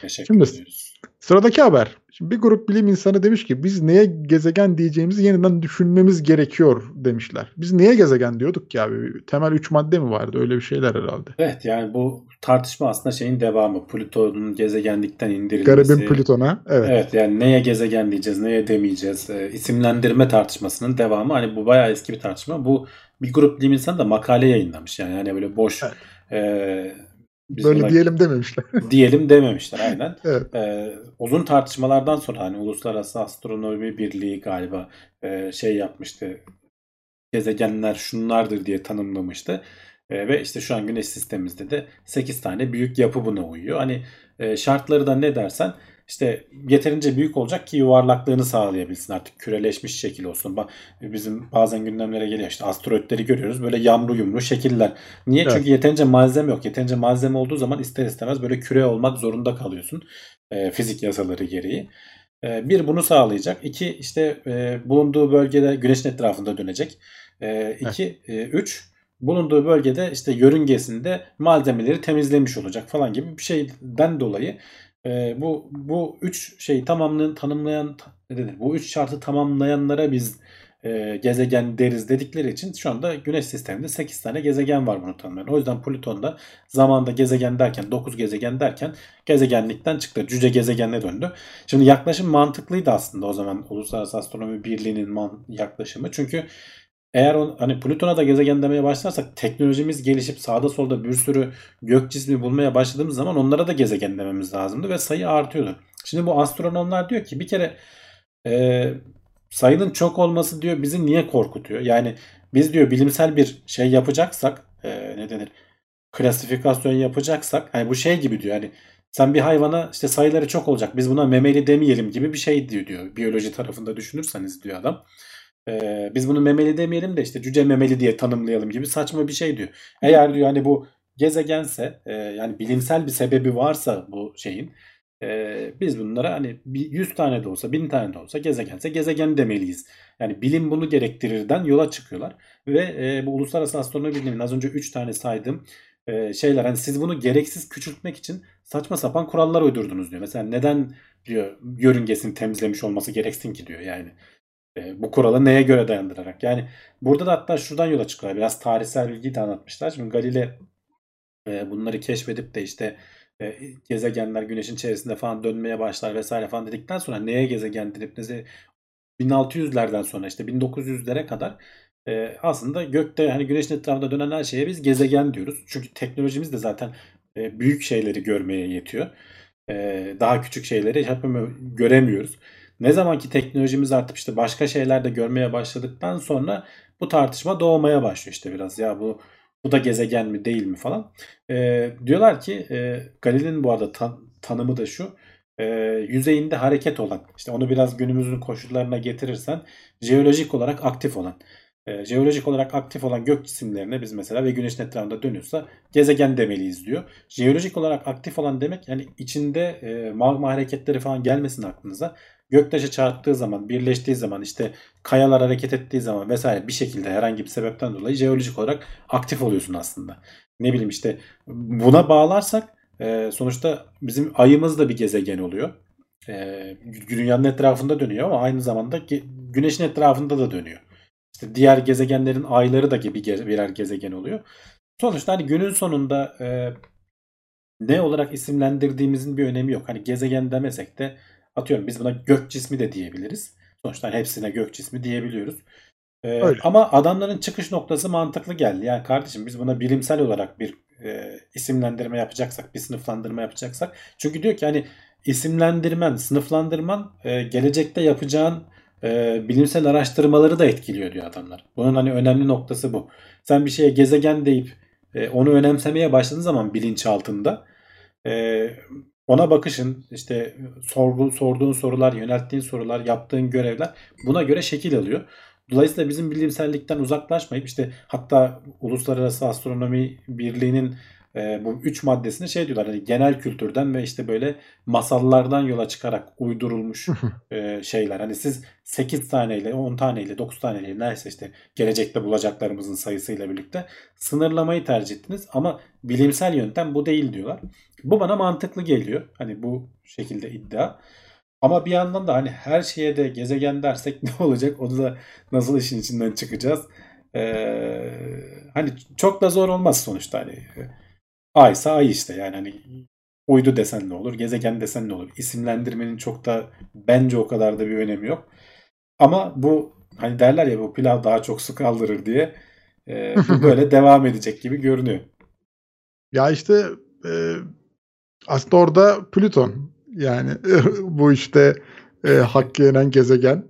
Teşekkür Şimdi- ediyoruz. Sıradaki haber. Şimdi bir grup bilim insanı demiş ki biz neye gezegen diyeceğimizi yeniden düşünmemiz gerekiyor demişler. Biz niye gezegen diyorduk ki abi? Temel 3 madde mi vardı? Öyle bir şeyler herhalde. Evet yani bu tartışma aslında şeyin devamı. Plüton'un gezegenlikten indirilmesi. Garibim Plüton'a. Evet. Evet yani neye gezegen diyeceğiz, neye demeyeceğiz. E, isimlendirme tartışmasının devamı. Hani bu bayağı eski bir tartışma. Bu bir grup bilim insanı da makale yayınlamış. Yani hani böyle boş Evet. e, biz Böyle buna diyelim dememişler. diyelim dememişler aynen. evet. Ee, uzun tartışmalardan sonra hani Uluslararası Astronomi Birliği galiba e, şey yapmıştı. Gezegenler şunlardır diye tanımlamıştı. E, ve işte şu an Güneş sistemimizde de 8 tane büyük yapı buna uyuyor. Hani e, şartları da ne dersen işte yeterince büyük olacak ki yuvarlaklığını sağlayabilsin artık küreleşmiş şekil olsun. Bizim bazen gündemlere geliyor işte asteroidleri görüyoruz böyle yamru yumru şekiller. Niye? Evet. Çünkü yeterince malzeme yok. Yeterince malzeme olduğu zaman ister istemez böyle küre olmak zorunda kalıyorsun. E, fizik yasaları gereği. E, bir bunu sağlayacak. İki işte e, bulunduğu bölgede güneşin etrafında dönecek. E, iki, e, üç bulunduğu bölgede işte yörüngesinde malzemeleri temizlemiş olacak falan gibi bir şeyden dolayı e, bu bu üç şeyi tamamlayan tanımlayan ne denir? Bu üç şartı tamamlayanlara biz e, gezegen deriz dedikleri için şu anda Güneş sisteminde 8 tane gezegen var bunu tanımlayan. O yüzden Plüton'da zamanda gezegen derken 9 gezegen derken gezegenlikten çıktı. Cüce gezegenine döndü. Şimdi yaklaşım mantıklıydı aslında o zaman Uluslararası Astronomi Birliği'nin yaklaşımı. Çünkü eğer on, hani Plüton'a da gezegen demeye başlarsak teknolojimiz gelişip sağda solda bir sürü gök cismi bulmaya başladığımız zaman onlara da gezegen dememiz lazımdı ve sayı artıyordu. Şimdi bu astronomlar diyor ki bir kere e, sayının çok olması diyor bizi niye korkutuyor? Yani biz diyor bilimsel bir şey yapacaksak e, ne denir? Klasifikasyon yapacaksak hani bu şey gibi diyor hani sen bir hayvana işte sayıları çok olacak biz buna memeli demeyelim gibi bir şey diyor diyor. Biyoloji tarafında düşünürseniz diyor adam. Ee, biz bunu memeli demeyelim de işte cüce memeli diye tanımlayalım gibi saçma bir şey diyor. Eğer diyor hani bu gezegense e, yani bilimsel bir sebebi varsa bu şeyin e, biz bunlara hani 100 tane de olsa 1000 tane de olsa gezegense gezegen demeliyiz. Yani bilim bunu gerektirirden yola çıkıyorlar. Ve e, bu Uluslararası Astronomi Birliği'nin az önce 3 tane saydığım e, şeyler hani siz bunu gereksiz küçültmek için saçma sapan kurallar uydurdunuz diyor. Mesela neden diyor yörüngesini temizlemiş olması gereksin ki diyor yani. E, bu kuralı neye göre dayandırarak? Yani burada da hatta şuradan yola çıkıyor. Biraz tarihsel bilgiyi de anlatmışlar. Şimdi Galile e, bunları keşfedip de işte e, gezegenler güneşin çevresinde falan dönmeye başlar vesaire falan dedikten sonra neye gezegen denip neye 1600'lerden sonra işte 1900'lere kadar e, aslında gökte hani güneşin etrafında dönen her şeye biz gezegen diyoruz. Çünkü teknolojimiz de zaten e, büyük şeyleri görmeye yetiyor. E, daha küçük şeyleri hep göremiyoruz. Ne zaman ki teknolojimiz artıp işte başka şeyler de görmeye başladıktan sonra bu tartışma doğmaya başlıyor işte biraz ya bu bu da gezegen mi değil mi falan. E, diyorlar ki e, Galile'nin bu arada tan- tanımı da şu. E, yüzeyinde hareket olan işte onu biraz günümüzün koşullarına getirirsen jeolojik olarak aktif olan e, jeolojik olarak aktif olan gök cisimlerine biz mesela ve güneşin etrafında dönüyorsa gezegen demeliyiz diyor. Jeolojik olarak aktif olan demek yani içinde e, magma hareketleri falan gelmesin aklınıza göktaşı çarptığı zaman, birleştiği zaman, işte kayalar hareket ettiği zaman vesaire bir şekilde herhangi bir sebepten dolayı jeolojik olarak aktif oluyorsun aslında. Ne bileyim işte buna bağlarsak e, sonuçta bizim ayımız da bir gezegen oluyor. E, dünyanın etrafında dönüyor ama aynı zamanda güneşin etrafında da dönüyor. İşte diğer gezegenlerin ayları da gibi birer gezegen oluyor. Sonuçta hani günün sonunda e, ne olarak isimlendirdiğimizin bir önemi yok. Hani gezegen demesek de Atıyorum biz buna gök cismi de diyebiliriz. Sonuçta hepsine gök cismi diyebiliyoruz. Ee, ama adamların çıkış noktası mantıklı geldi. Yani kardeşim biz buna bilimsel olarak bir e, isimlendirme yapacaksak, bir sınıflandırma yapacaksak. Çünkü diyor ki hani isimlendirmen, sınıflandırman e, gelecekte yapacağın e, bilimsel araştırmaları da etkiliyor diyor adamlar. Bunun hani önemli noktası bu. Sen bir şeye gezegen deyip e, onu önemsemeye başladığın zaman bilinç altında e, ona bakışın, işte sorgu, sorduğun sorular, yönelttiğin sorular, yaptığın görevler buna göre şekil alıyor. Dolayısıyla bizim bilimsellikten uzaklaşmayıp işte hatta Uluslararası Astronomi Birliği'nin e, bu üç maddesinde şey diyorlar hani genel kültürden ve işte böyle masallardan yola çıkarak uydurulmuş e, şeyler. Hani siz 8 taneyle 10 taneyle 9 taneyle neyse işte gelecekte bulacaklarımızın sayısıyla birlikte sınırlamayı tercih ettiniz ama bilimsel yöntem bu değil diyorlar. Bu bana mantıklı geliyor. Hani bu şekilde iddia. Ama bir yandan da hani her şeye de gezegen dersek ne olacak? Onu da nasıl işin içinden çıkacağız? Ee, hani çok da zor olmaz sonuçta hani Ay ise ay işte yani hani uydu desen ne olur, gezegen desen ne olur. İsimlendirmenin çok da bence o kadar da bir önemi yok. Ama bu hani derler ya bu pilav daha çok su kaldırır diye e, bu böyle devam edecek gibi görünüyor. Ya işte e, aslında orada Plüton yani bu işte e, hakkı yenen gezegen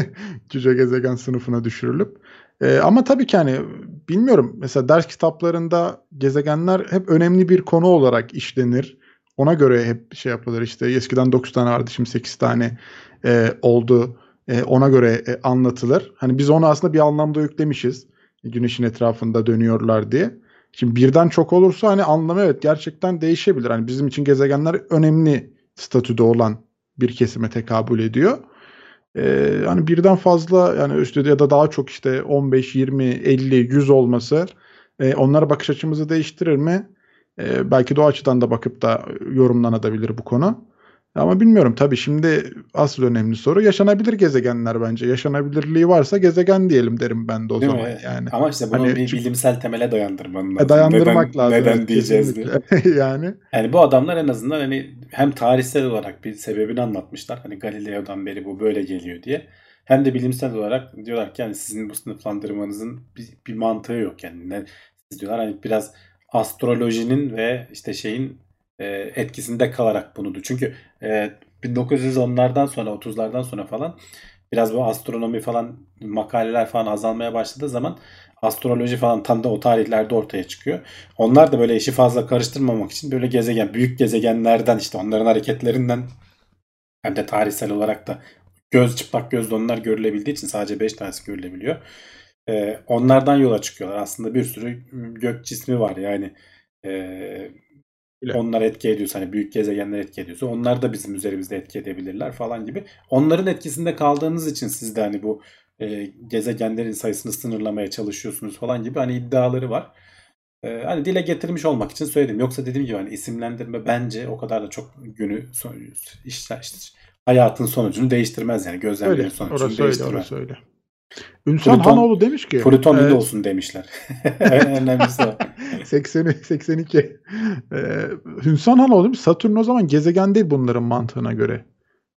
cüce gezegen sınıfına düşürülüp e, ama tabii ki hani bilmiyorum mesela ders kitaplarında gezegenler hep önemli bir konu olarak işlenir. Ona göre hep şey yapılır işte eskiden 9 tane vardı şimdi 8 tane e, oldu. E, ona göre e, anlatılır. Hani biz onu aslında bir anlamda yüklemişiz. Güneşin etrafında dönüyorlar diye. Şimdi birden çok olursa hani anlamı evet gerçekten değişebilir. Hani bizim için gezegenler önemli statüde olan bir kesime tekabül ediyor. Ee, hani birden fazla yani üstte ya da daha çok işte 15, 20, 50, 100 olması e, onlara bakış açımızı değiştirir mi? E, belki de o açıdan da bakıp da yorumlanabilir bu konu. Ama bilmiyorum tabii şimdi asıl önemli soru yaşanabilir gezegenler bence. Yaşanabilirliği varsa gezegen diyelim derim ben de o Değil zaman mi? yani. Ama işte bunu Hani bir bilimsel temele dayandırman E, lazım. dayandırmak neden, lazım. Neden evet, diyeceğiz diye. yani Yani bu adamlar en azından hani hem tarihsel olarak bir sebebini anlatmışlar. Hani Galileo'dan beri bu böyle geliyor diye. hem de bilimsel olarak diyorlar ki yani sizin bu sınıflandırmanızın bir, bir mantığı yok yani. Ne, siz diyorlar hani biraz astrolojinin ve işte şeyin e, etkisinde kalarak bunu. Çünkü e, 1910'lardan sonra 30'lardan sonra falan biraz bu astronomi falan makaleler falan azalmaya başladığı zaman astroloji falan tam da o tarihlerde ortaya çıkıyor. Onlar da böyle işi fazla karıştırmamak için böyle gezegen, büyük gezegenlerden işte onların hareketlerinden hem de tarihsel olarak da göz çıplak gözle onlar görülebildiği için sadece 5 tanesi görülebiliyor. Ee, onlardan yola çıkıyorlar. Aslında bir sürü gök cismi var yani. Ee, onlar etki ediyorsa hani büyük gezegenler etki ediyorsa onlar da bizim üzerimizde etki edebilirler falan gibi. Onların etkisinde kaldığınız için siz de hani bu e, gezegenlerin sayısını sınırlamaya çalışıyorsunuz falan gibi hani iddiaları var. E, hani dile getirmiş olmak için söyledim. Yoksa dediğim gibi hani isimlendirme bence o kadar da çok günü işte, işte hayatın sonucunu değiştirmez yani gözlemlerin sonucunu orası değiştirmez. Öyle, orası öyle. Ünsal Pluton, Hanoğlu demiş ki. Pluton evet. olsun demişler. Önemlisi o. 80, 82. Ee, Hünsan Hanoğlu demiş Satürn o zaman gezegen değil bunların mantığına göre.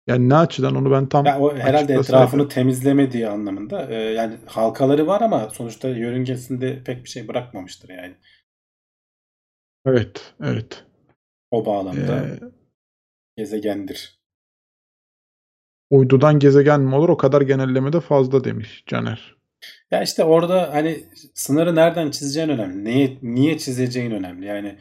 Yani ne açıdan onu ben tam ya o herhalde etrafını saydım. temizlemediği anlamında. Ee, yani halkaları var ama sonuçta yörüngesinde pek bir şey bırakmamıştır yani. Evet, evet. O bağlamda ee, gezegendir. Uydudan gezegen mi olur? O kadar genelleme de fazla demiş Caner. Ya işte orada hani sınırı nereden çizeceğin önemli. Niye, niye çizeceğin önemli. Yani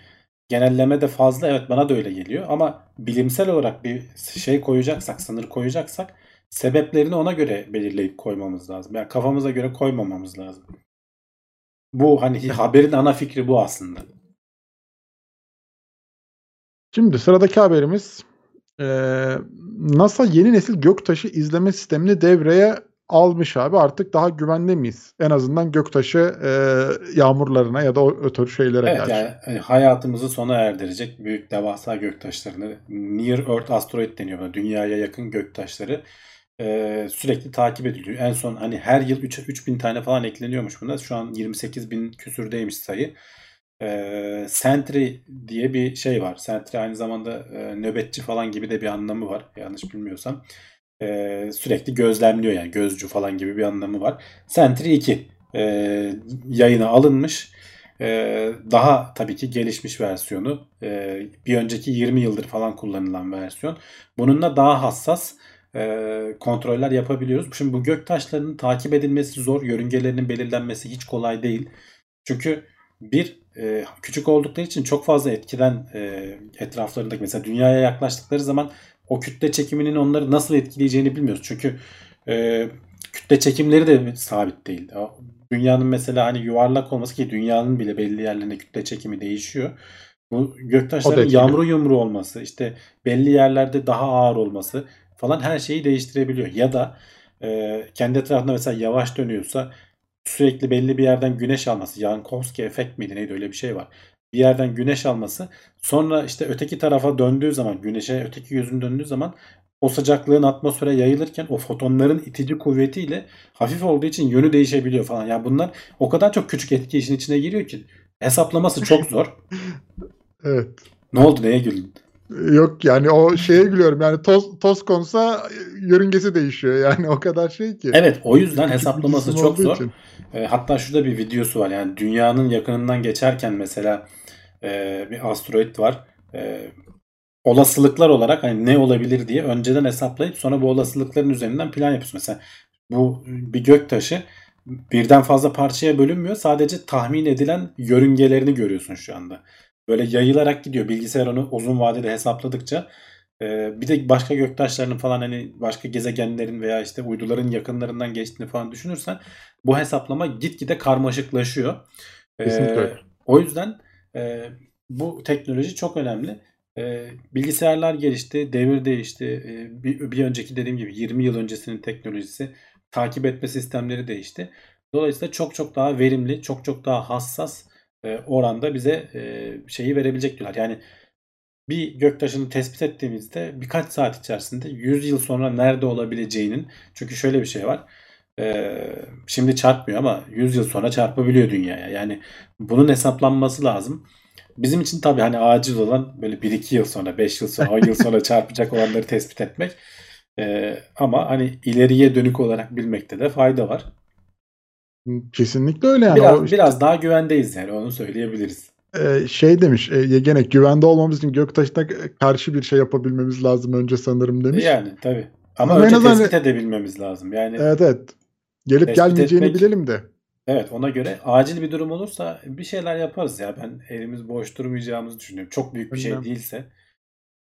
genelleme de fazla evet bana da öyle geliyor ama bilimsel olarak bir şey koyacaksak, sınır koyacaksak sebeplerini ona göre belirleyip koymamız lazım. Yani kafamıza göre koymamamız lazım. Bu hani haberin ana fikri bu aslında. Şimdi sıradaki haberimiz NASA yeni nesil göktaşı izleme sistemini devreye almış abi. Artık daha güvende miyiz? En azından göktaşı e, yağmurlarına ya da o, tür şeylere evet, karşı. Yani e, hayatımızı sona erdirecek büyük devasa göktaşlarını Near Earth Asteroid deniyor buna. Dünyaya yakın göktaşları e, sürekli takip ediliyor. En son hani her yıl 3 3000 tane falan ekleniyormuş buna. Şu an 28 bin küsürdeymiş sayı. E, Sentry diye bir şey var. Sentry aynı zamanda e, nöbetçi falan gibi de bir anlamı var. Yanlış bilmiyorsam e, sürekli gözlemliyor yani gözcü falan gibi bir anlamı var. Sentry 2 e, yayına alınmış. E, daha tabii ki gelişmiş versiyonu. E, bir önceki 20 yıldır falan kullanılan versiyon. Bununla daha hassas e, kontroller yapabiliyoruz. Şimdi bu gök taşlarının takip edilmesi zor. Yörüngelerinin belirlenmesi hiç kolay değil. Çünkü bir e, küçük oldukları için çok fazla etkiden e, etraflarındaki mesela dünyaya yaklaştıkları zaman o kütle çekiminin onları nasıl etkileyeceğini bilmiyoruz. Çünkü e, kütle çekimleri de sabit değil. Dünyanın mesela hani yuvarlak olması ki dünyanın bile belli yerlerinde kütle çekimi değişiyor. Bu göktaşların yağmuru yumru olması, işte belli yerlerde daha ağır olması falan her şeyi değiştirebiliyor. Ya da e, kendi etrafında mesela yavaş dönüyorsa sürekli belli bir yerden güneş alması. Yankowski efekt miydi neydi öyle bir şey var bir yerden güneş alması sonra işte öteki tarafa döndüğü zaman güneşe öteki yüzün döndüğü zaman o sıcaklığın atmosfere yayılırken o fotonların itici kuvvetiyle hafif olduğu için yönü değişebiliyor falan. Yani bunlar o kadar çok küçük etki işin içine giriyor ki hesaplaması çok zor. evet. Ne oldu neye güldün? Yok yani o şeye gülüyorum yani toz, toz konsa yörüngesi değişiyor yani o kadar şey ki. Evet o yüzden hesaplaması çok zor. E, hatta şurada bir videosu var yani dünyanın yakınından geçerken mesela e, bir asteroid var. E, olasılıklar olarak hani ne olabilir diye önceden hesaplayıp sonra bu olasılıkların üzerinden plan yapıyorsun. Mesela bu bir gök taşı birden fazla parçaya bölünmüyor. Sadece tahmin edilen yörüngelerini görüyorsun şu anda. Böyle yayılarak gidiyor. Bilgisayar onu uzun vadede hesapladıkça ee, bir de başka göktaşlarının falan hani başka gezegenlerin veya işte uyduların yakınlarından geçtiğini falan düşünürsen bu hesaplama gitgide karmaşıklaşıyor. Ee, o yüzden e, bu teknoloji çok önemli. E, bilgisayarlar gelişti, devir değişti. E, bir, bir önceki dediğim gibi 20 yıl öncesinin teknolojisi, takip etme sistemleri değişti. Dolayısıyla çok çok daha verimli, çok çok daha hassas e, oranda bize e, şeyi verebilecek diyorlar. Yani bir göktaşını tespit ettiğimizde birkaç saat içerisinde 100 yıl sonra nerede olabileceğinin çünkü şöyle bir şey var. Ee, şimdi çarpmıyor ama 100 yıl sonra çarpabiliyor dünyaya. Yani bunun hesaplanması lazım. Bizim için tabii hani acil olan böyle 1-2 yıl sonra, 5 yıl sonra, 10 yıl sonra çarpacak olanları tespit etmek. E, ama hani ileriye dönük olarak bilmekte de fayda var. Kesinlikle öyle yani. Biraz, O işte, biraz daha güvendeyiz yani onu söyleyebiliriz. e, şey demiş e, Yegene güvende olmamız için Göktaş'ına karşı bir şey yapabilmemiz lazım önce sanırım demiş. Yani tabii. Ama, Ama önce azından- tespit edebilmemiz lazım. Yani Evet evet. Gelip Tespit gelmeyeceğini etmek- bilelim de. evet ona göre acil bir durum olursa bir şeyler yaparız ya. Ben elimiz boş durmayacağımızı düşünüyorum. Çok büyük bir şey Önlem- değilse.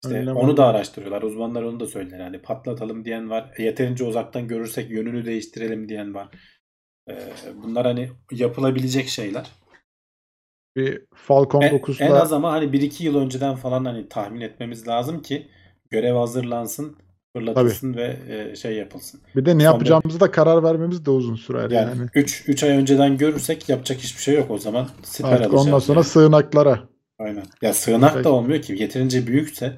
İşte Önlem onu da araştırıyorlar. Uzmanlar onu da söyler. Hani patlatalım diyen var. E, Yeterince uzaktan görürsek yönünü değiştirelim diyen var. Ee, bunlar hani yapılabilecek şeyler. Bir Falcon En, 9'la en az ama hani 1-2 yıl önceden falan hani tahmin etmemiz lazım ki görev hazırlansın, fırlatılsın ve e, şey yapılsın. bir de ne yapacağımızı da karar vermemiz de uzun sürer yani. Yani 3 3 ay önceden görürsek yapacak hiçbir şey yok o zaman. Siper Artık alacağız. ondan sonra yani. sığınaklara. Aynen. Ya sığınak da olmuyor ki. Yeterince büyükse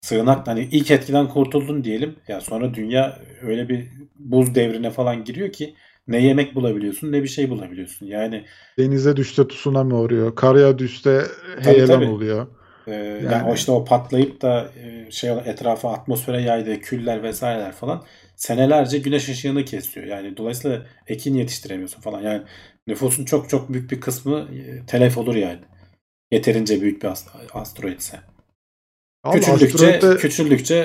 sığınak hani ilk etkiden kurtuldun diyelim. Ya sonra dünya öyle bir buz devrine falan giriyor ki ne yemek bulabiliyorsun ne bir şey bulabiliyorsun. Yani Denize düşse tsunami oluyor. Karaya düşse Tabii, heyelan tabii. oluyor. E, yani. Yani- o işte o patlayıp da e, şey etrafa atmosfere yaydığı küller vesaireler falan senelerce güneş ışığını kesiyor. Yani dolayısıyla ekin yetiştiremiyorsun falan. Yani nüfusun çok çok büyük bir kısmı e, telef olur yani. Yeterince büyük bir ast- asteroidse. Abi Küçüldükçe, asteroide- küçüldükçe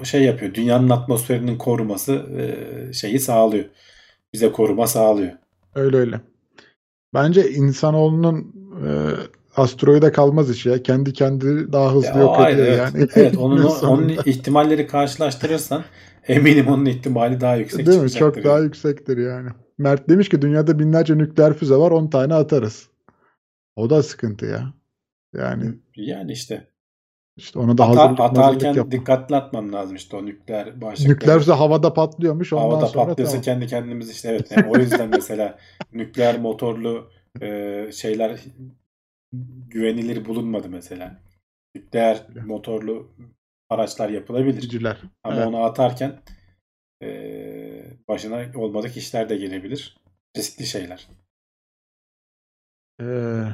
e, şey yapıyor. Dünyanın atmosferinin koruması şeyi sağlıyor. Bize koruma sağlıyor. Öyle öyle. Bence insanoğlunun e, asteroide kalmaz işi ya. Kendi kendi daha hızlı Ya, yok ediyor evet. yani. Evet, onun onun ihtimalleri karşılaştırırsan eminim onun ihtimali daha yüksek Değil mi? Çok daha yüksektir yani. Mert demiş ki dünyada binlerce nükleer füze var 10 tane atarız. O da sıkıntı ya. Yani Yani işte işte ona da hazırlık, hazırlık atarken yapma. dikkatli atman lazım işte o nükleer başlıkları. Nükleer füze havada patlıyormuş ondan Havada sonra patlıyorsa tamam. kendi kendimiz işte evet. Yani o yüzden mesela nükleer motorlu e, şeyler güvenilir bulunmadı mesela. Nükleer motorlu araçlar yapılabilir. Ciciler. Ama Evet. onu atarken e, başına olmadık işler de gelebilir. Riskli şeyler. Ee,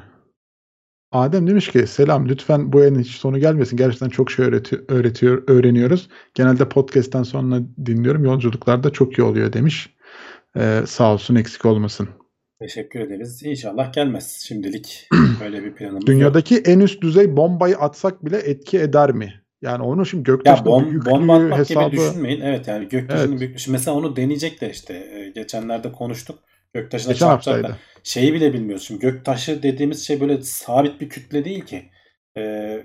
Adem demiş ki selam lütfen bu yayının hiç sonu gelmesin. Gerçekten çok şey öğretiyor, öğretiyor öğreniyoruz. Genelde podcast'ten sonra dinliyorum. Yolculuklarda çok iyi oluyor demiş. Ee, sağ olsun eksik olmasın. Teşekkür ederiz. İnşallah gelmez. Şimdilik böyle bir planımız yok. Dünyadaki en üst düzey bombayı atsak bile etki eder mi? Yani onu şimdi Ya göktaşında bom, büyüklüğü bomba atmak hesabı gibi düşünmeyin. Evet yani göktaşının Evet. büyük... Şimdi mesela onu deneyecekler işte. Ee, Geçenlerde konuştuk. Göktaşına geçen çarpacaklar. haftaydı. Şeyi bile bilmiyoruz. Şimdi göktaşı dediğimiz şey böyle sabit bir kütle değil ki. Ee,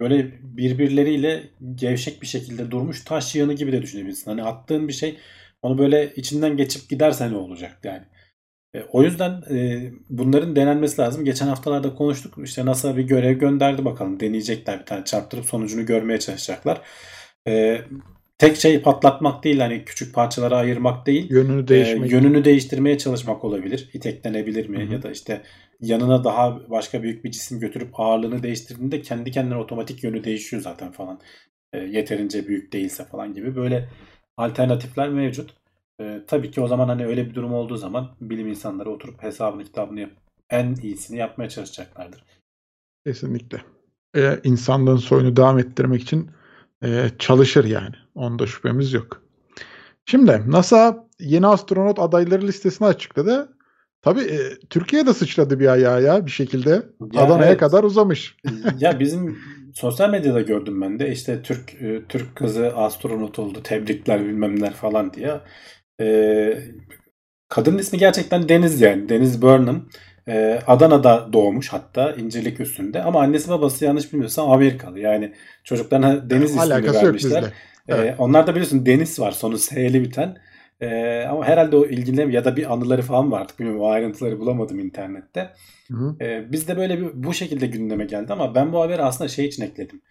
böyle birbirleriyle gevşek bir şekilde durmuş taş yığını gibi de düşünebilirsin. Hani attığın bir şey onu böyle içinden geçip giderse ne olacak yani. E, o yüzden e, bunların denenmesi lazım. Geçen haftalarda konuştuk. İşte NASA bir görev gönderdi bakalım. Deneyecekler bir tane çarptırıp sonucunu görmeye çalışacaklar. E, tek şey patlatmak değil hani küçük parçalara ayırmak değil. Yönünü E, değişmek. yönünü değiştirmeye çalışmak olabilir. İteklenebilir mi? Hı hı. Ya da işte yanına daha başka büyük bir cisim götürüp ağırlığını değiştirdiğinde kendi kendine otomatik yönü değişiyor zaten falan. E, yeterince büyük değilse falan gibi böyle alternatifler mevcut. E, tabii ki o zaman hani öyle bir durum olduğu zaman bilim insanları oturup hesabını kitabını yap en iyisini yapmaya çalışacaklardır. Kesinlikle. Ee, insanlığın soyunu devam ettirmek için e, çalışır yani. Onda şüphemiz yok. Şimdi NASA yeni astronot adayları listesini açıkladı. Tabii e, Türkiye de sıçradı bir ayağa ya bir şekilde. Ya Adana'ya evet. kadar uzamış. ya bizim sosyal medyada gördüm ben de işte Türk e, Türk kızı astronot oldu tebrikler bilmemler falan diye. E, kadının ismi gerçekten Deniz yani Deniz Burnham. E, Adana'da doğmuş hatta İncirlik üstünde ama annesi babası yanlış bilmiyorsam Amerikalı yani çocuklarına Deniz ismini Alakası yok vermişler. Ee, Evet. onlarda biliyorsun Deniz var sonu S'li biten. Ee, ama herhalde o ilgili ya da bir anıları falan var artık bilmiyorum o ayrıntıları bulamadım internette. Hı hı. Ee, bizde böyle bir bu şekilde gündeme geldi ama ben bu haberi aslında şey için ekledim.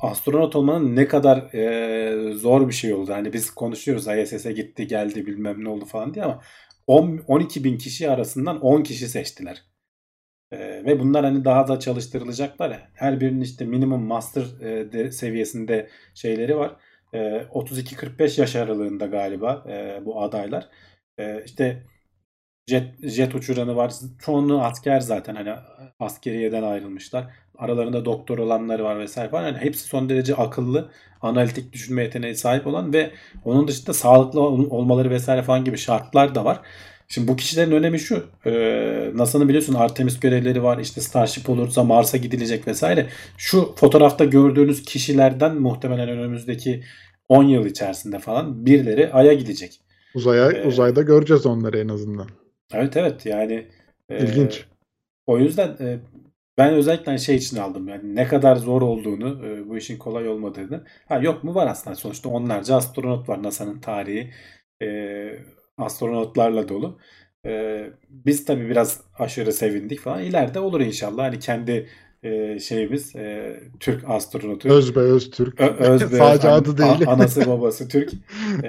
Astronot olmanın ne kadar e, zor bir şey oldu. Hani biz konuşuyoruz ISS'e gitti geldi bilmem ne oldu falan diye ama 10, 12 bin kişi arasından 10 kişi seçtiler. Ee, ve bunlar hani daha da çalıştırılacaklar. Her birinin işte minimum master e, de, seviyesinde şeyleri var. E, 32-45 yaş aralığında galiba e, bu adaylar. E, işte jet, jet uçuranı var. Çoğunluğu asker zaten hani askeriyeden ayrılmışlar. Aralarında doktor olanları var vesaire falan. Yani hepsi son derece akıllı, analitik düşünme yeteneği sahip olan ve onun dışında sağlıklı olmaları vesaire falan gibi şartlar da var. Şimdi bu kişilerin önemi şu. E, NASA'nın biliyorsun Artemis görevleri var. İşte Starship olursa Mars'a gidilecek vesaire. Şu fotoğrafta gördüğünüz kişilerden muhtemelen önümüzdeki 10 yıl içerisinde falan birileri Ay'a gidecek. Uzaya, ee, uzayda göreceğiz onları en azından. Evet evet yani. İlginç. E, o yüzden e, ben özellikle hani şey için aldım yani ne kadar zor olduğunu, e, bu işin kolay olmadığını. Ha yok mu var aslında sonuçta onlarca astronot var NASA'nın tarihi. E, astronotlarla dolu. E, biz tabii biraz aşırı sevindik falan. İleride olur inşallah. Hani kendi e, şeyimiz e, Türk astronotu. Özbe öz Türk. Ö, özbe Sadece adı değil. anası babası Türk. E,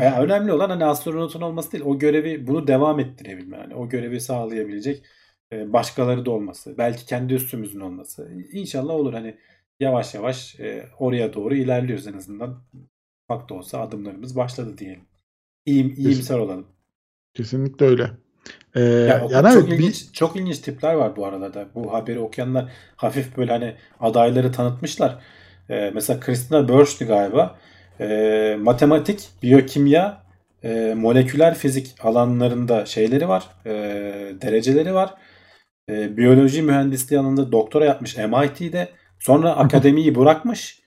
yani önemli olan hani astronotun olması değil. O görevi bunu devam ettirebilme. Yani o görevi sağlayabilecek başkaları da olması. Belki kendi üstümüzün olması. İnşallah olur. Hani yavaş yavaş e, oraya doğru ilerliyoruz en azından. Ufak da olsa adımlarımız başladı diyelim. İyim, iyimser olalım. Kesinlikle öyle. Ee, ya, yani çok ilginç bir... çok ilginç tipler var bu arada da. Bu haberi okuyanlar hafif böyle hani adayları tanıtmışlar. Ee, mesela Christina Börsch'tü galiba. Ee, matematik, biyokimya, e, moleküler fizik alanlarında şeyleri var. E, dereceleri var. E, biyoloji mühendisliği alanında doktora yapmış MIT'de. Sonra akademiyi bırakmış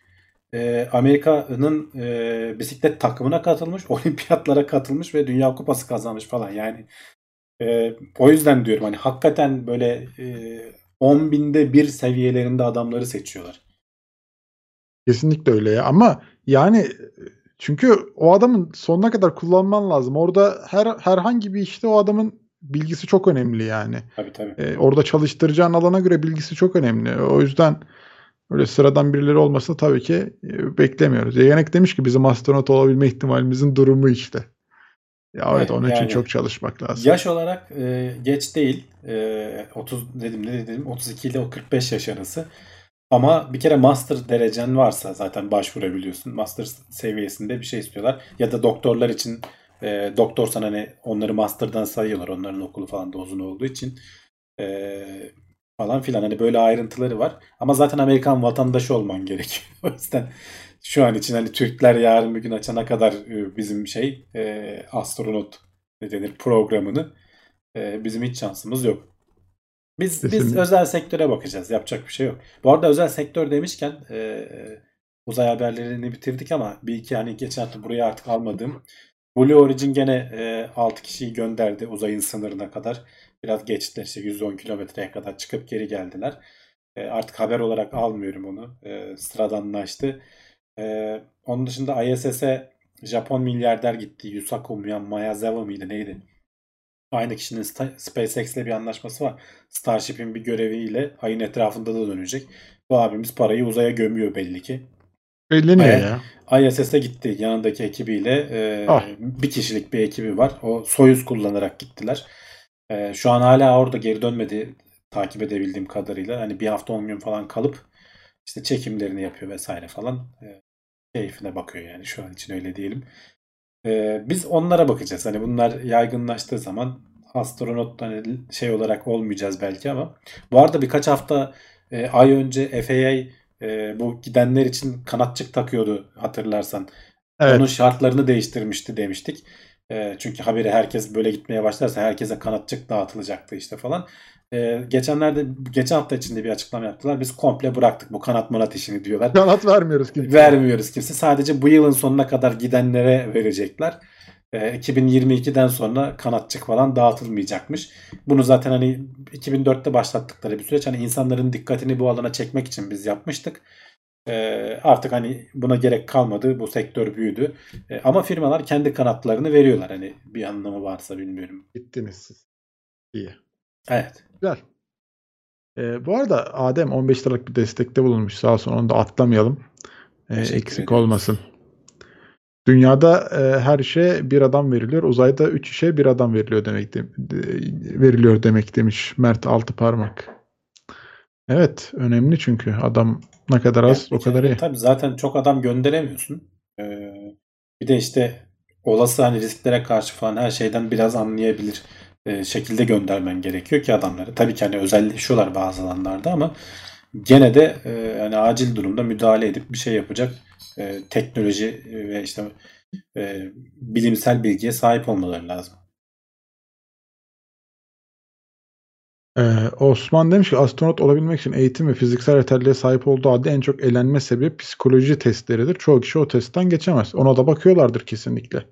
e, Amerika'nın e, bisiklet takımına katılmış, olimpiyatlara katılmış ve Dünya Kupası kazanmış falan. Yani e, o yüzden diyorum hani hakikaten böyle e, 10 binde bir seviyelerinde adamları seçiyorlar. Kesinlikle öyle ya ama yani çünkü o adamın sonuna kadar kullanman lazım. Orada her herhangi bir işte o adamın bilgisi çok önemli yani. Tabii tabii. Ee, orada çalıştıracağın alana göre bilgisi çok önemli. O yüzden Öyle sıradan birileri olmasını tabii ki e, beklemiyoruz. Yegenek demiş ki bizim astronot olabilme ihtimalimizin durumu işte. Ya evet onun yani, için çok çalışmak lazım. Yaş olarak e, geç değil. E, 30 dedim ne dedim 32 ile o 45 yaş arası. Ama bir kere master derecen varsa zaten başvurabiliyorsun. Master seviyesinde bir şey istiyorlar. Ya da doktorlar için e, doktorsan hani onları master'dan sayıyorlar. Onların okulu falan da uzun olduğu için. E, falan filan. Hani böyle ayrıntıları var. Ama zaten Amerikan vatandaşı olman gerekiyor. o yüzden şu an için hani Türkler yarın bir gün açana kadar e, bizim şey e, astronot ne denir programını e, bizim hiç şansımız yok. Biz Kesinlikle. biz özel sektöre bakacağız. Yapacak bir şey yok. Bu arada özel sektör demişken e, uzay haberlerini bitirdik ama bir iki hani geçen hafta buraya artık almadığım Blue Origin gene e, 6 kişiyi gönderdi uzayın sınırına kadar. Biraz geçtiler işte 110 kilometreye kadar çıkıp geri geldiler. E, artık haber olarak almıyorum onu. E, sıradanlaştı. E, onun dışında ISS'e Japon milyarder gitti. Yusaku Mayazawa mıydı neydi? Aynı kişinin SpaceX ile bir anlaşması var. Starship'in bir göreviyle ayın etrafında da dönecek. Bu abimiz parayı uzaya gömüyor belli ki. Belli ne ya? ISS'e gitti yanındaki ekibiyle. E, ah. Bir kişilik bir ekibi var. O Soyuz kullanarak gittiler. E, şu an hala orada geri dönmedi takip edebildiğim kadarıyla. Hani bir hafta 10 gün falan kalıp işte çekimlerini yapıyor vesaire falan. E, keyfine bakıyor yani şu an için öyle diyelim. E, biz onlara bakacağız. Hani bunlar yaygınlaştığı zaman astronot hani şey olarak olmayacağız belki ama bu arada birkaç hafta e, ay önce FAA e, bu gidenler için kanatçık takıyordu hatırlarsan. Evet. Onun şartlarını değiştirmişti demiştik. E, çünkü haberi herkes böyle gitmeye başlarsa herkese kanatçık dağıtılacaktı işte falan. E, geçenlerde geçen hafta içinde bir açıklama yaptılar. Biz komple bıraktık bu kanat manat işini diyorlar. Kanat vermiyoruz kimse. Vermiyoruz kimse. Sadece bu yılın sonuna kadar gidenlere verecekler. 2022'den ee, sonra kanatçık falan dağıtılmayacakmış. Bunu zaten hani 2004'te başlattıkları bir süreç. Hani insanların dikkatini bu alana çekmek için biz yapmıştık. Ee, artık hani buna gerek kalmadı. Bu sektör büyüdü. Ee, ama firmalar kendi kanatlarını veriyorlar. Hani bir anlamı varsa bilmiyorum. Gittiniz siz. İyi. Evet. Güzel. Ee, bu arada Adem 15 liralık bir destekte bulunmuş. Sağ olsun onu da atlamayalım. Ee, eksik ediyoruz. olmasın. Dünyada e, her işe bir adam veriliyor. Uzayda üç işe bir adam veriliyor demek de, veriliyor demek demiş Mert Altıparmak. Evet, önemli çünkü adam ne kadar az yani, o kadar iyi. Tabii zaten çok adam gönderemiyorsun. Ee, bir de işte olası hani risklere karşı falan her şeyden biraz anlayabilir e, şekilde göndermen gerekiyor ki adamları. Tabii ki hani özelleşiyorlar bazı alanlarda ama gene de e, yani acil durumda müdahale edip bir şey yapacak e, teknoloji ve işte e, bilimsel bilgiye sahip olmaları lazım. Ee, Osman demiş ki astronot olabilmek için eğitim ve fiziksel yeterliğe sahip olduğu halde en çok elenme sebebi psikoloji testleridir. Çoğu kişi o testten geçemez. Ona da bakıyorlardır kesinlikle.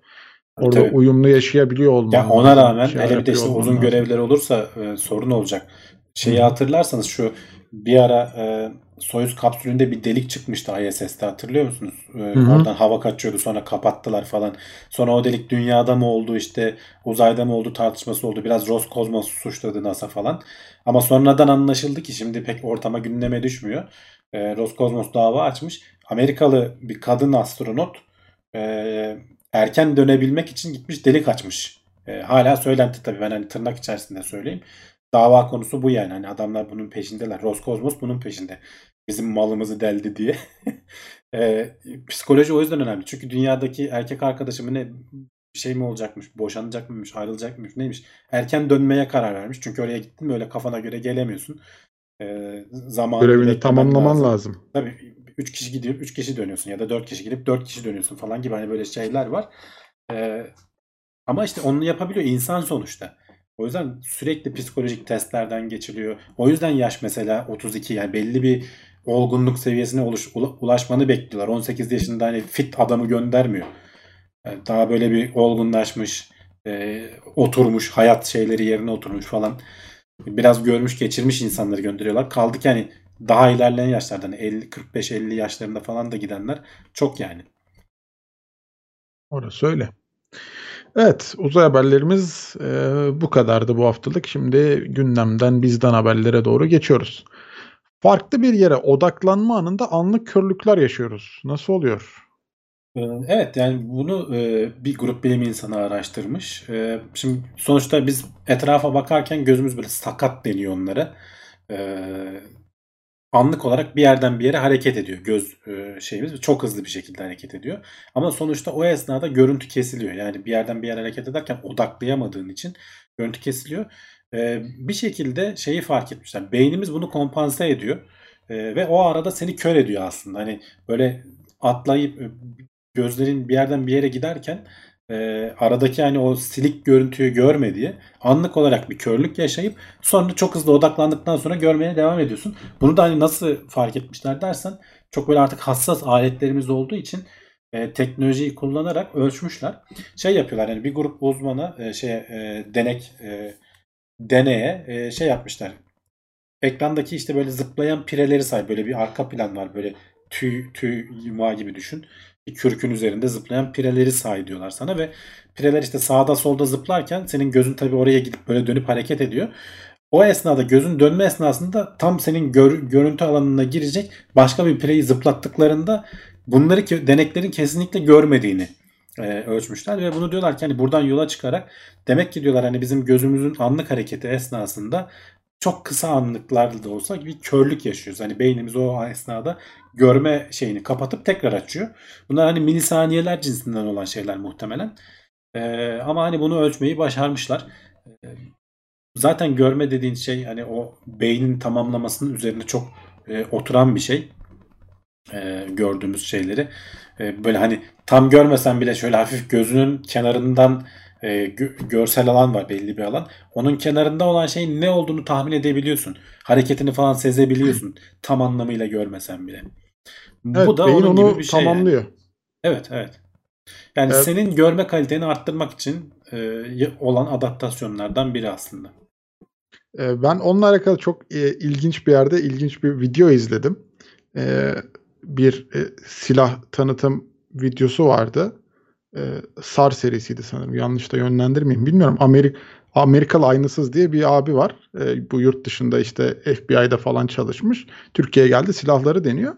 Orada Tabii. uyumlu yaşayabiliyor olman. Ya ona rağmen şeyler hele bir de işte uzun lazım. görevler olursa e, sorun olacak. Şeyi Hı. hatırlarsanız şu bir ara e, Soyuz kapsülünde bir delik çıkmıştı ISS'te hatırlıyor musunuz? E, hı. oradan hava kaçıyordu sonra kapattılar falan. Sonra o delik dünyada mı oldu işte uzayda mı oldu tartışması oldu. Biraz Roskosmos suçladı NASA falan. Ama sonradan anlaşıldı ki şimdi pek ortama gündeme düşmüyor. E, Roskosmos dava açmış. Amerikalı bir kadın astronot e, erken dönebilmek için gitmiş delik açmış. E, hala söylenti tabii ben hani tırnak içerisinde söyleyeyim. Dava konusu bu yani. Hani adamlar bunun peşindeler. Roskosmos bunun peşinde. Bizim malımızı deldi diye. e, psikoloji o yüzden önemli. Çünkü dünyadaki erkek arkadaşımı ne bir şey mi olacakmış, boşanacak mıymış, ayrılacak mıymış, neymiş? Erken dönmeye karar vermiş. Çünkü oraya gittin böyle kafana göre gelemiyorsun. E, zamanını Görevini beklemen tamamlaman lazım. Tabii 3 kişi gidiyor 3 kişi dönüyorsun ya da 4 kişi gidip 4 kişi dönüyorsun falan gibi hani böyle şeyler var. Ee, ama işte onu yapabiliyor insan sonuçta. O yüzden sürekli psikolojik testlerden geçiliyor. O yüzden yaş mesela 32 yani belli bir olgunluk seviyesine ula- ulaşmanı bekliyorlar. 18 yaşında hani fit adamı göndermiyor. Yani daha böyle bir olgunlaşmış, e, oturmuş, hayat şeyleri yerine oturmuş falan. Biraz görmüş geçirmiş insanları gönderiyorlar. Kaldı ki hani daha ilerleyen yaşlardan 50 45 50 yaşlarında falan da gidenler çok yani. Orası öyle. Evet, uzay haberlerimiz e, bu kadardı bu haftalık. Şimdi gündemden bizden haberlere doğru geçiyoruz. Farklı bir yere odaklanma anında anlık körlükler yaşıyoruz. Nasıl oluyor? Ee, Evet yani bunu e, bir grup bilim insanı araştırmış. E, Şimdi sonuçta biz etrafa bakarken gözümüz böyle sakat deniyor onlara. Anlık olarak bir yerden bir yere hareket ediyor göz e, şeyimiz çok hızlı bir şekilde hareket ediyor. Ama sonuçta o esnada görüntü kesiliyor. Yani bir yerden bir yere hareket ederken odaklayamadığın için görüntü kesiliyor. E, Bir şekilde şeyi fark etmişler. Beynimiz bunu kompanse ediyor. E, Ve o arada seni kör ediyor aslında. Hani böyle atlayıp gözlerin bir yerden bir yere giderken e, aradaki hani o silik görüntüyü görme diye anlık olarak bir körlük yaşayıp sonra çok hızlı odaklandıktan sonra görmeye devam ediyorsun. Bunu da hani nasıl fark etmişler dersen çok böyle artık hassas aletlerimiz olduğu için e, teknolojiyi kullanarak ölçmüşler. Şey yapıyorlar yani bir grup uzmana e, şey e, denek e, deneye e, şey yapmışlar. Ekrandaki işte böyle zıplayan pireleri say. Böyle bir arka plan var. Böyle tüy, tüy yumağı gibi düşün. Kürkün üzerinde zıplayan pireleri say diyorlar sana ve pireler işte sağda solda zıplarken senin gözün tabii oraya gidip böyle dönüp hareket ediyor. O esnada gözün dönme esnasında tam senin gör- görüntü alanına girecek başka bir pireyi zıplattıklarında bunları deneklerin kesinlikle görmediğini e, ölçmüşler ve bunu diyorlar ki hani buradan yola çıkarak demek ki diyorlar hani bizim gözümüzün anlık hareketi esnasında çok kısa anlıklarda da olsa bir körlük yaşıyoruz. Hani beynimiz o esnada görme şeyini kapatıp tekrar açıyor. Bunlar hani milisaniyeler cinsinden olan şeyler muhtemelen. Ee, ama hani bunu ölçmeyi başarmışlar. Ee, zaten görme dediğin şey hani o beynin tamamlamasının üzerine çok e, oturan bir şey. Ee, gördüğümüz şeyleri. Ee, böyle hani tam görmesen bile şöyle hafif gözünün kenarından e, gö- görsel alan var belli bir alan. Onun kenarında olan şeyin ne olduğunu tahmin edebiliyorsun. Hareketini falan sezebiliyorsun. Tam anlamıyla görmesen bile. Evet, Bu da beyin onun onu gibi bir şey. yani. tamamlıyor. Evet, evet. Yani Evet. senin görme kaliteni arttırmak için e, olan adaptasyonlardan biri aslında. Ee, Ben onunla alakalı çok e, ilginç bir yerde ilginç bir video izledim. Ee, bir e, silah tanıtım videosu vardı. Ee, SAR serisiydi sanırım. Yanlış da yönlendirmeyeyim. Bilmiyorum. Amerik Amerikalı Aynısız diye bir abi var. Ee, bu yurt dışında işte FBI'da falan çalışmış. Türkiye'ye geldi silahları deniyor.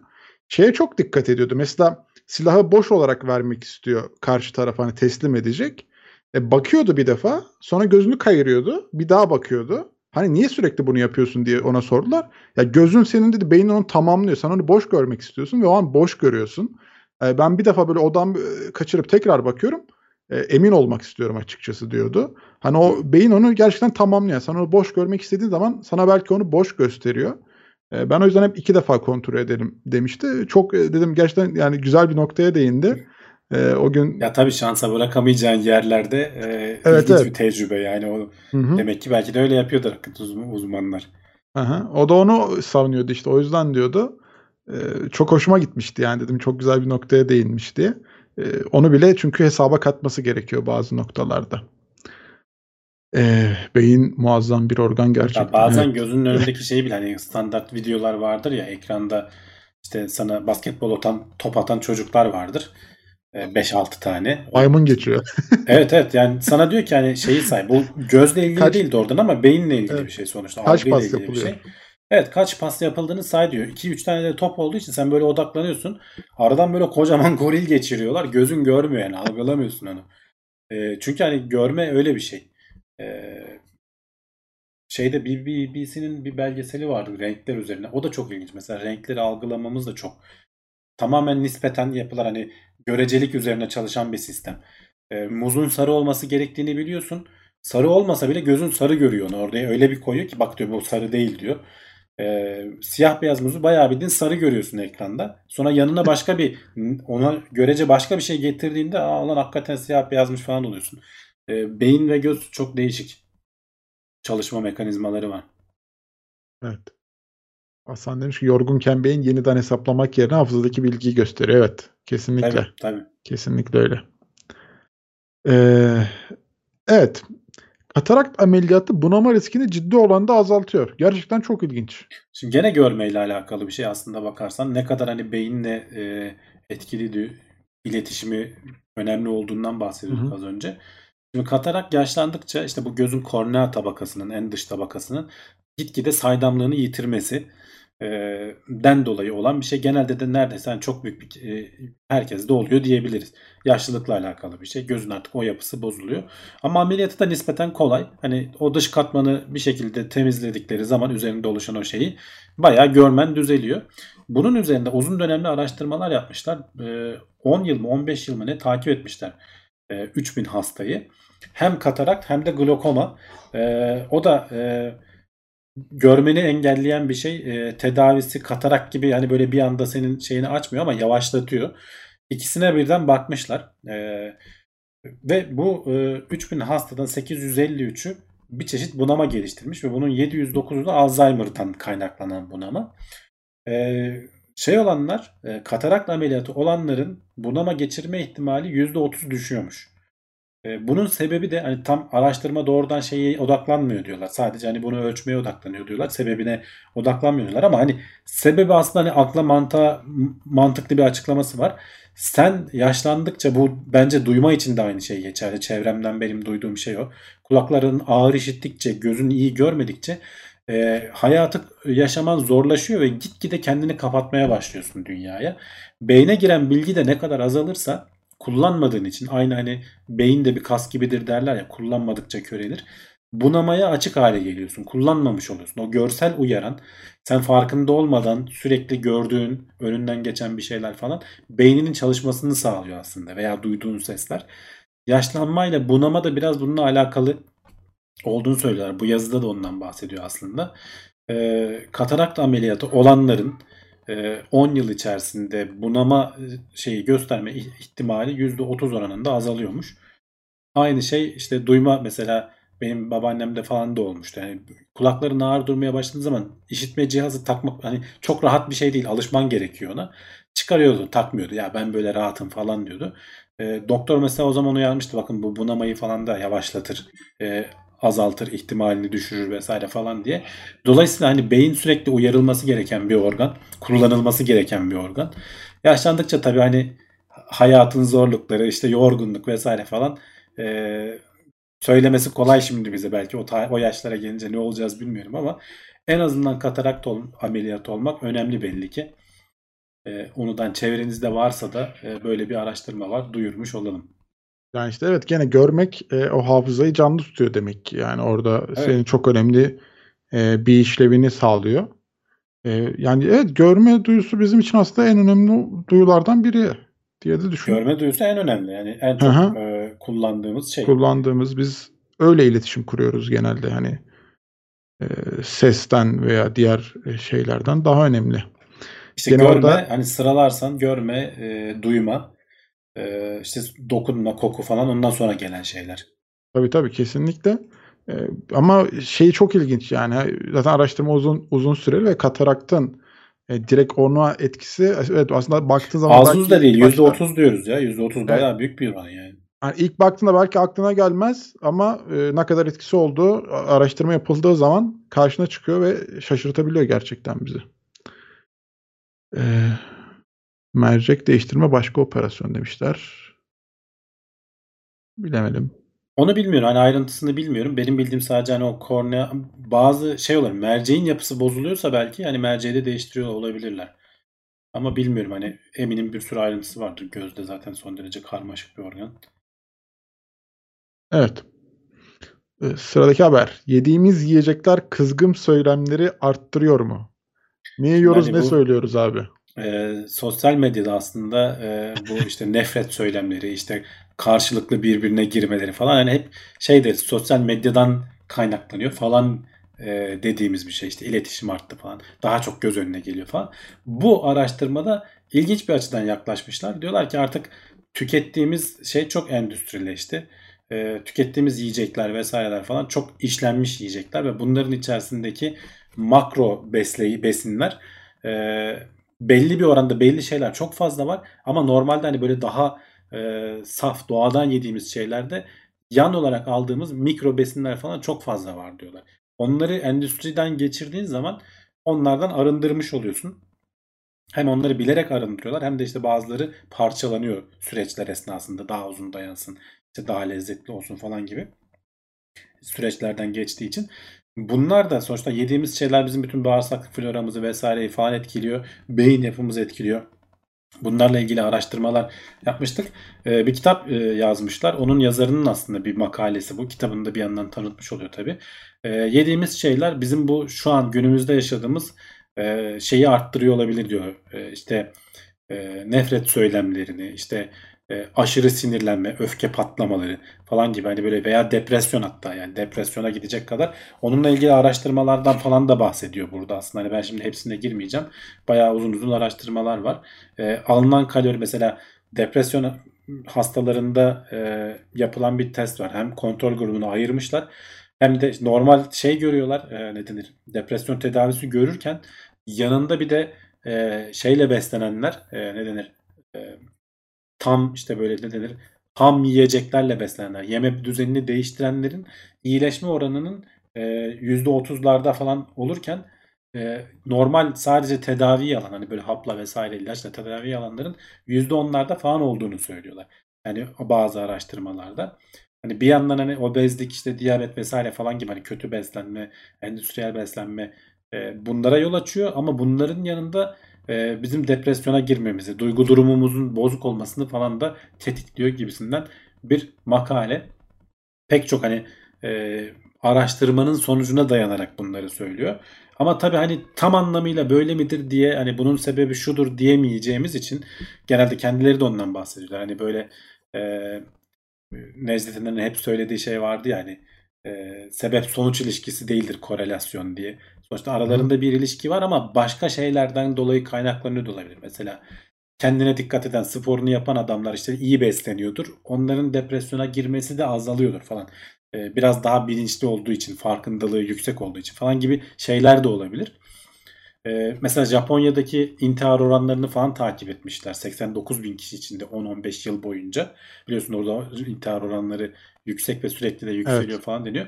Şeye çok dikkat ediyordu. Mesela silahı boş olarak vermek istiyor karşı taraf hani teslim edecek. E, bakıyordu bir defa. Sonra gözünü kayırıyordu. Bir daha bakıyordu. Hani niye sürekli bunu yapıyorsun diye ona sordular. Ya gözün senin dedi beynin onu tamamlıyor. Sen onu boş görmek istiyorsun ve o an boş görüyorsun. E, ben bir defa böyle odam e, kaçırıp tekrar bakıyorum. E, emin olmak istiyorum açıkçası diyordu. Hani o beyin onu gerçekten tamamlıyor. Sen onu boş görmek istediğin zaman sana belki onu boş gösteriyor. E, ben o yüzden hep iki defa kontrol edelim demişti. Çok dedim gerçekten yani güzel bir noktaya değindi. E, o gün Ya tabii şansa bırakamayacağın yerlerde e, Evet, ilginç evet. bir tecrübe yani o Hı hı. demek ki belki de öyle yapıyordur uz- uzmanlar. Aha, o da onu savunuyordu işte o yüzden diyordu. Ee, çok hoşuma gitmişti yani dedim çok güzel bir noktaya değinmiş diye. Ee, onu bile çünkü hesaba katması gerekiyor bazı noktalarda. Ee, beyin muazzam bir organ gerçekten. Ya bazen evet. gözünün önündeki şey bile hani standart videolar vardır ya ekranda işte sana basketbol atan top atan çocuklar vardır. 5-6 tane. Maymun geçiyor. Evet evet yani sana diyor ki hani şeyi say. Bu gözle ilgili Kaç- değil doğrudan ama beyinle ilgili Evet. bir şey sonuçta. Kaç pas ilgili bir yapılıyor? şey. Evet kaç pas yapıldığını say diyor. 2-3 tane de top olduğu için sen böyle odaklanıyorsun. Aradan böyle kocaman goril geçiriyorlar. Gözün görmüyor yani algılamıyorsun onu. Ee, çünkü hani görme öyle bir şey. Ee, şeyde BBC'nin bir belgeseli vardı renkler üzerine. O da çok ilginç. Mesela renkleri algılamamız da çok tamamen nispeten yapılar hani görecelik üzerine çalışan bir sistem. Ee, muzun sarı olması gerektiğini biliyorsun. Sarı olmasa bile gözün sarı görüyor onu orada. Öyle bir koyuyor ki bak diyor bu sarı değil diyor. Ee, siyah beyaz muzu bayağı bildiğin sarı görüyorsun ekranda. Sonra yanına başka bir ona görece başka bir şey getirdiğinde aa lan hakikaten siyah beyazmış falan oluyorsun. Ee, beyin ve göz çok değişik çalışma mekanizmaları var. Evet. Hasan demiş ki yorgunken beyin yeniden hesaplamak yerine hafızadaki bilgiyi gösteriyor. Evet. Kesinlikle. Tabii tabii. Kesinlikle öyle. Ee, evet. Katarakt ameliyatı bunama riskini ciddi oranda azaltıyor. Gerçekten çok ilginç. Şimdi gene görmeyle alakalı bir şey aslında bakarsan ne kadar hani beyinle e, etkili iletişimi önemli olduğundan bahsediyorduk az önce. Şimdi katarak yaşlandıkça işte bu gözün kornea tabakasının en dış tabakasının gitgide saydamlığını yitirmesi den dolayı olan bir şey. Genelde de neredeyse hani çok büyük bir e, herkeste oluyor diyebiliriz. Yaşlılıkla alakalı bir şey. Gözün artık o yapısı bozuluyor. Ama ameliyatı da nispeten kolay. Hani o dış katmanı bir şekilde temizledikleri zaman üzerinde oluşan o şeyi bayağı görmen düzeliyor. Bunun üzerinde uzun dönemli araştırmalar yapmışlar. Ee, 10 yıl mı 15 yıl mı ne takip etmişler. Ee, 3000 hastayı. Hem katarakt hem de glokoma. Ee, o da e, görmeni engelleyen bir şey. Ee, tedavisi katarak gibi yani böyle bir anda senin şeyini açmıyor ama yavaşlatıyor. İkisine birden bakmışlar. Ee, ve bu e, 3000 hastadan 853'ü bir çeşit bunama geliştirmiş ve bunun 709'u da Alzheimer'dan kaynaklanan bunama. Ee, şey olanlar, e, katarak ameliyatı olanların bunama geçirme ihtimali %30 düşüyormuş. E, bunun sebebi de hani tam araştırma doğrudan şeye odaklanmıyor diyorlar. Sadece hani bunu ölçmeye odaklanıyor diyorlar. Sebebine odaklanmıyor diyorlar ama hani sebebi aslında hani akla mantığa mantıklı bir açıklaması var. Sen yaşlandıkça bu bence duyma için de aynı şey geçerli. Çevremden benim duyduğum şey o. Kulakların ağır işittikçe, gözün iyi görmedikçe e, hayatı yaşaman zorlaşıyor ve gitgide kendini kapatmaya başlıyorsun dünyaya. Beyne giren bilgi de ne kadar azalırsa kullanmadığın için aynı hani beyin de bir kas gibidir derler ya kullanmadıkça körelir. Bunamaya açık hale geliyorsun. Kullanmamış oluyorsun. O görsel uyaran sen farkında olmadan sürekli gördüğün önünden geçen bir şeyler falan beyninin çalışmasını sağlıyor aslında veya duyduğun sesler. Yaşlanmayla bunama da biraz bununla alakalı olduğunu söylüyorlar. Bu yazıda da ondan bahsediyor aslında. Ee, katarakt ameliyatı olanların 10 yıl içerisinde bunama e, şeyi gösterme ihtimali %30 oranında azalıyormuş. Aynı şey işte duyma mesela benim babaannemde falan da olmuştu. Yani kulakların ağır durmaya başladığı zaman işitme cihazı takmak hani çok rahat bir şey değil. Alışman gerekiyor ona. Çıkarıyordu, takmıyordu. Ya ben böyle rahatım falan diyordu. E, doktor mesela o zaman uyarmıştı. Bakın bu bunamayı falan da yavaşlatır. E, azaltır, ihtimalini düşürür vesaire falan diye. Dolayısıyla hani beyin sürekli uyarılması gereken bir organ, kullanılması gereken bir organ. Yaşlandıkça tabii hani hayatın zorlukları, işte yorgunluk vesaire falan e, söylemesi kolay şimdi bize belki o, o yaşlara gelince ne olacağız bilmiyorum ama en azından katarakt ol, ameliyatı olmak önemli belli ki. E, onudan çevrenizde varsa da e, böyle bir araştırma var duyurmuş olalım. Yani işte evet gene görmek e, o hafızayı canlı tutuyor demek ki. Yani orada evet. senin çok önemli e, bir işlevini sağlıyor. E, yani evet görme duyusu bizim için aslında en önemli duyulardan biri diye de düşünüyorum. Görme duyusu en önemli. Yani en çok e, kullandığımız şey. Kullandığımız biz öyle iletişim kuruyoruz genelde hani. e, sesten veya diğer e, şeylerden daha önemli. İşte Gene görme, orada- hani sıralarsan görme, e, duyma, e, işte dokunma, koku falan ondan sonra gelen şeyler. Tabii tabii kesinlikle. Ee, ama şey çok ilginç yani zaten araştırma uzun uzun süreli ve kataraktın e, direkt ona etkisi evet aslında baktığın zaman Az belki da değil, başta- %30 diyoruz ya. %30 bayağı büyük bir oran yani. Yani ilk baktığında belki aklına gelmez ama e, ne kadar etkisi olduğu araştırma yapıldığı zaman karşına çıkıyor ve şaşırtabiliyor gerçekten bizi. Ee, mercek değiştirme başka operasyon demişler. Bilemedim. Onu bilmiyorum. Hani ayrıntısını bilmiyorum. Benim bildiğim sadece hani o kornea bazı şey olur. Merceğin yapısı bozuluyorsa belki hani merceği de değiştiriyor olabilirler. Ama bilmiyorum hani eminim bir sürü ayrıntısı vardır. Gözde zaten son derece karmaşık bir organ. Evet. Ee, sıradaki haber. Yediğimiz yiyecekler kızgın söylemleri arttırıyor mu? Ne yiyoruz Hani ne bu- söylüyoruz abi? Ee, sosyal medyada aslında e, bu işte nefret söylemleri, işte karşılıklı birbirine girmeleri falan hani hep şey deriz sosyal medyadan kaynaklanıyor falan e, dediğimiz bir şey işte iletişim arttı falan daha çok göz önüne geliyor falan. Bu araştırmada ilginç bir açıdan yaklaşmışlar. Diyorlar ki artık tükettiğimiz şey çok endüstrileşti. E, tükettiğimiz yiyecekler vesaireler falan çok işlenmiş yiyecekler ve bunların içerisindeki makro besleyi besinler e, belli bir oranda belli şeyler çok fazla var ama normalde hani böyle daha e, saf doğadan yediğimiz şeylerde yan olarak aldığımız mikro besinler falan çok fazla var diyorlar. Onları endüstriden geçirdiğin zaman onlardan arındırmış oluyorsun. Hem onları bilerek arındırıyorlar hem de işte bazıları parçalanıyor süreçler esnasında daha uzun dayansın, işte daha lezzetli olsun falan gibi süreçlerden geçtiği için. Bunlar da sonuçta yediğimiz şeyler bizim bütün bağırsak floramızı vesaireyi falan etkiliyor. Beyin yapımızı etkiliyor. Bunlarla ilgili araştırmalar yapmıştık. Ee, bir kitap e, yazmışlar. Onun yazarının aslında bir makalesi bu. Kitabını da bir yandan tanıtmış oluyor tabii. Ee, yediğimiz şeyler bizim bu şu an günümüzde yaşadığımız e, şeyi arttırıyor olabilir diyor. E, işte e, nefret söylemlerini, işte e, aşırı sinirlenme, öfke patlamaları falan gibi hani böyle veya depresyon hatta yani depresyona gidecek kadar onunla ilgili araştırmalardan falan da bahsediyor burada aslında. Hani ben şimdi hepsine girmeyeceğim. Bayağı uzun uzun araştırmalar var. E, alınan kalori mesela depresyon hastalarında e, yapılan bir test var. Hem kontrol grubunu ayırmışlar hem de normal şey görüyorlar. E, ne denir? Depresyon tedavisi görürken yanında bir de e, şeyle beslenenler e, ne denir? E, tam işte böyle ne denir? Ham yiyeceklerle beslenenler, yeme düzenini değiştirenlerin iyileşme oranının e, %30'larda falan olurken e, normal sadece tedavi alan hani böyle hapla vesaire ilaçla tedavi alanların %10'larda falan olduğunu söylüyorlar. Yani bazı araştırmalarda. Hani bir yandan hani obezlik işte diyabet vesaire falan gibi hani kötü beslenme, endüstriyel beslenme e, bunlara yol açıyor ama bunların yanında e, bizim depresyona girmemizi, duygu durumumuzun bozuk olmasını falan da tetikliyor gibisinden bir makale. Pek çok hani e, araştırmanın sonucuna dayanarak bunları söylüyor. Ama tabii hani tam anlamıyla böyle midir diye hani bunun sebebi şudur diyemeyeceğimiz için genelde kendileri de ondan bahsediyorlar. Hani böyle e, Necdet'in hep söylediği şey vardı ya hani e, sebep sonuç ilişkisi değildir korelasyon diye. Sonuçta aralarında bir ilişki var ama başka şeylerden dolayı kaynaklanıyor da olabilir. Mesela kendine dikkat eden, sporunu yapan adamlar işte iyi besleniyordur. Onların depresyona girmesi de azalıyordur falan. Ee, biraz daha bilinçli olduğu için, farkındalığı yüksek olduğu için falan gibi şeyler de olabilir. Ee, mesela Japonya'daki intihar oranlarını falan takip etmişler. 89 bin kişi içinde 10-15 yıl boyunca. Biliyorsun orada intihar oranları yüksek ve sürekli de yükseliyor Evet. falan deniyor.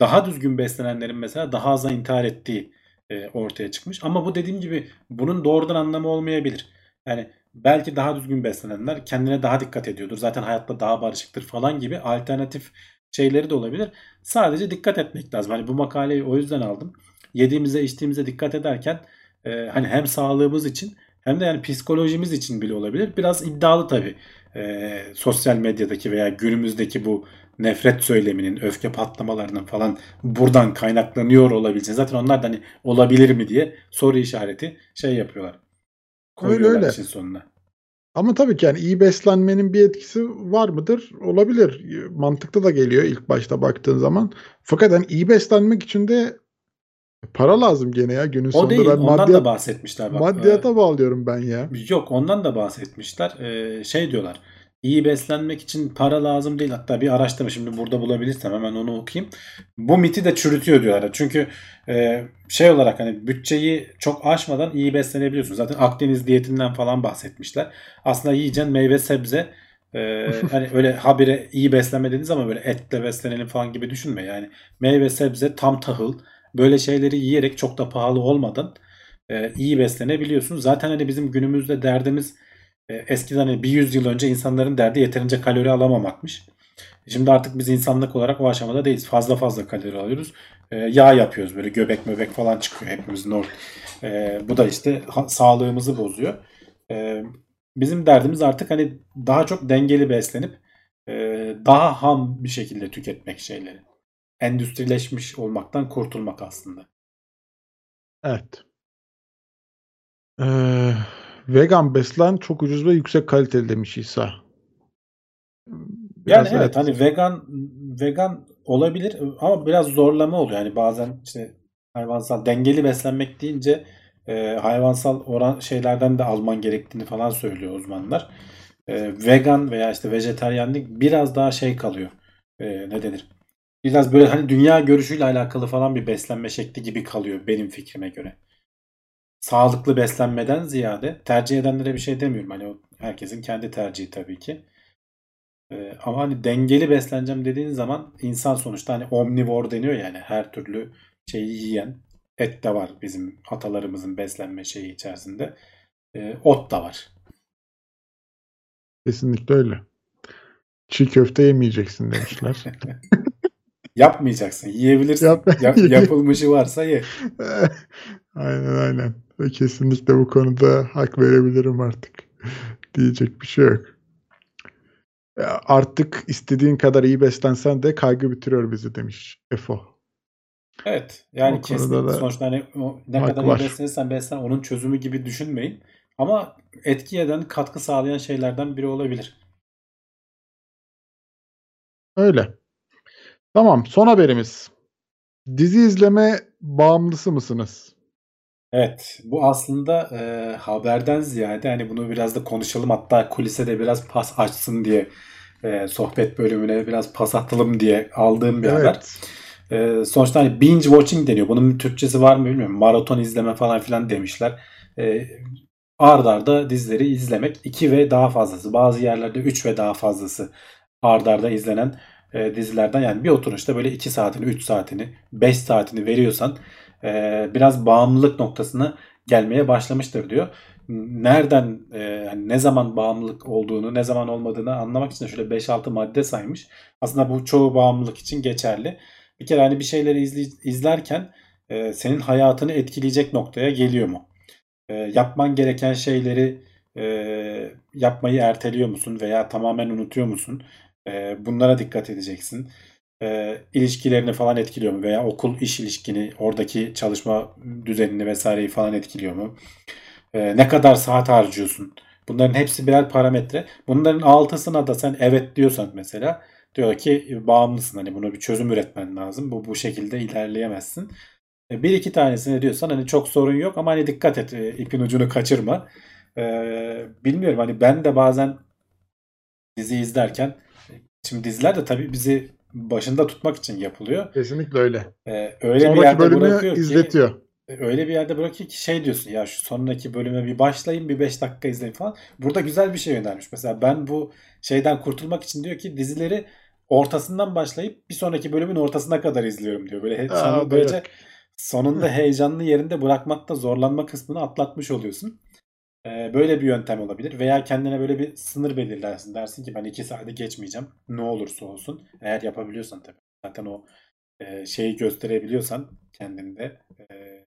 Daha düzgün beslenenlerin mesela daha az intihar ettiği e, ortaya çıkmış. Ama bu dediğim gibi bunun doğrudan anlamı olmayabilir. Yani belki daha düzgün beslenenler kendine daha dikkat ediyordur. Zaten hayatta daha barışıktır falan gibi alternatif şeyleri de olabilir. Sadece dikkat etmek lazım. Hani bu makaleyi o yüzden aldım. Yediğimize içtiğimize dikkat ederken e, hani hem sağlığımız için hem de yani psikolojimiz için bile olabilir. Biraz iddialı tabii. E, sosyal medyadaki veya günümüzdeki bu nefret söyleminin, öfke patlamalarının falan buradan kaynaklanıyor olabileceğini. Zaten onlar da hani olabilir mi diye soru işareti şey yapıyorlar. Koyuyorlar öyle. işin sonuna. Ama tabii ki yani iyi beslenmenin bir etkisi var mıdır? Olabilir. Mantıklı da geliyor ilk başta baktığın zaman. Fakat hani iyi beslenmek için de Para lazım gene ya günün O sonunda değil. ben Ondan maddiyat, da bahsetmişler bak. maddiyata bağlıyorum ben ya. Ee, yok ondan da bahsetmişler. Ee, şey diyorlar. İyi beslenmek için para lazım değil. Hatta bir araştırma şimdi burada bulabilirsem hemen onu okuyayım. Bu miti de çürütüyor diyorlar. Çünkü e, şey olarak hani bütçeyi çok aşmadan iyi beslenebiliyorsun. Zaten Akdeniz diyetinden falan bahsetmişler. Aslında yiyeceğin meyve sebze e, hani öyle habire iyi beslenme dediğiniz ama böyle etle beslenelim falan gibi düşünme. Yani meyve sebze tam tahıl böyle şeyleri yiyerek çok da pahalı olmadan e, iyi beslenebiliyorsun. Zaten hani bizim günümüzde derdimiz e, eskiden hani bir yüzyıl önce insanların derdi yeterince kalori alamamakmış. Şimdi artık biz insanlık olarak o aşamada değiliz. Fazla fazla kalori alıyoruz. E, yağ yapıyoruz böyle göbek möbek falan çıkıyor hepimizin or. E, bu da işte ha- sağlığımızı bozuyor. E, bizim derdimiz artık hani daha çok dengeli beslenip e, daha ham bir şekilde tüketmek şeyleri. Endüstrileşmiş olmaktan kurtulmak aslında. Evet. Ee, vegan beslen çok ucuz ve yüksek kaliteli demiş İsa. Yani Biraz evet hani vegan vegan olabilir ama biraz zorlama oluyor. Yani bazen işte hayvansal dengeli beslenmek deyince e, hayvansal oran şeylerden de alman gerektiğini falan söylüyor uzmanlar. E, vegan veya işte vejetaryenlik biraz daha şey kalıyor. E, ne denir? Biraz böyle hani dünya görüşüyle alakalı falan bir beslenme şekli gibi kalıyor benim fikrime göre. Sağlıklı beslenmeden ziyade tercih edenlere bir şey demiyorum. Hani o herkesin kendi tercihi tabii ki. Ee, ama hani dengeli besleneceğim dediğin zaman insan sonuçta hani omnivor deniyor yani her türlü şeyi yiyen et de var bizim atalarımızın beslenme şeyi içerisinde. Ee, ot da var. Kesinlikle öyle. Çiğ köfte yemeyeceksin demişler. Yapmayacaksın. Yiyebilirsin. Yap- Ya- yapılmışı varsa ye. aynen aynen. Kesinlikle bu konuda hak verebilirim artık. Diyecek bir şey yok. Artık istediğin kadar iyi beslensen de kaygı bitiriyor bizi demiş Efo. Evet. Yani kesinlikle da sonuçta hani ne kadar iyi var. beslenirsen beslen onun çözümü gibi düşünmeyin. Ama etki eden, katkı sağlayan şeylerden biri olabilir. Öyle. Tamam son haberimiz. Dizi izleme bağımlısı mısınız? Evet, bu aslında e, haberden ziyade hani bunu biraz da konuşalım hatta kulise de biraz pas açsın diye e, sohbet bölümüne biraz pas atalım diye aldığım bir haber. Evet. E, sonuçta hani binge watching deniyor. Bunun bir Türkçesi var mı bilmiyorum. Maraton izleme falan filan demişler. E, ard arda dizileri izlemek. 2 ve daha fazlası. Bazı yerlerde 3 ve daha fazlası ard arda izlenen e, dizilerden. Yani bir oturuşta böyle 2 saatini, 3 saatini, 5 saatini veriyorsan e, biraz bağımlılık noktasına gelmeye başlamıştır diyor. Nereden, e, hani ne zaman bağımlılık olduğunu, ne zaman olmadığını anlamak için şöyle 5-6 madde saymış. Aslında bu çoğu bağımlılık için geçerli. Bir kere hani bir şeyleri izli- izlerken e, senin hayatını etkileyecek noktaya geliyor mu? E, yapman gereken şeyleri e, yapmayı erteliyor musun veya tamamen unutuyor musun? Bunlara dikkat edeceksin. E, ilişkilerini falan etkiliyor mu? Veya okul iş ilişkini, oradaki çalışma düzenini vesaireyi falan etkiliyor mu? Ne kadar saat harcıyorsun? Bunların hepsi birer parametre. Bunların altısına da sen evet diyorsan mesela diyor ki bağımlısın. Hani buna bir çözüm üretmen lazım. Bu bu şekilde ilerleyemezsin. Bir iki tanesine diyorsan hani çok sorun yok ama hani dikkat et ipin ucunu kaçırma. E, bilmiyorum hani ben de bazen dizi izlerken şimdi diziler de tabii bizi başında tutmak için yapılıyor. Kesinlikle öyle. E, öyle bir Sonraki yerde bölümü bırakıyor ki izletiyor. öyle bir yerde bırakıyor ki şey diyorsun ya şu sonraki bölüme bir başlayayım bir 5 dakika izleyeyim falan. Burada güzel bir şey önermiş. Mesela ben bu şeyden kurtulmak için diyor ki dizileri ortasından başlayıp bir sonraki bölümün ortasına kadar izliyorum diyor. Böyle Aa, sonu böylece sonunda heyecanlı yerinde bırakmakta zorlanma kısmını atlatmış oluyorsun. Ee, böyle bir yöntem olabilir. Veya kendine böyle bir sınır belirlersin. Dersin ki ben 2 saate geçmeyeceğim. Ne olursa olsun. Eğer yapabiliyorsan tabii. Zaten o e, şeyi gösterebiliyorsan kendinde e,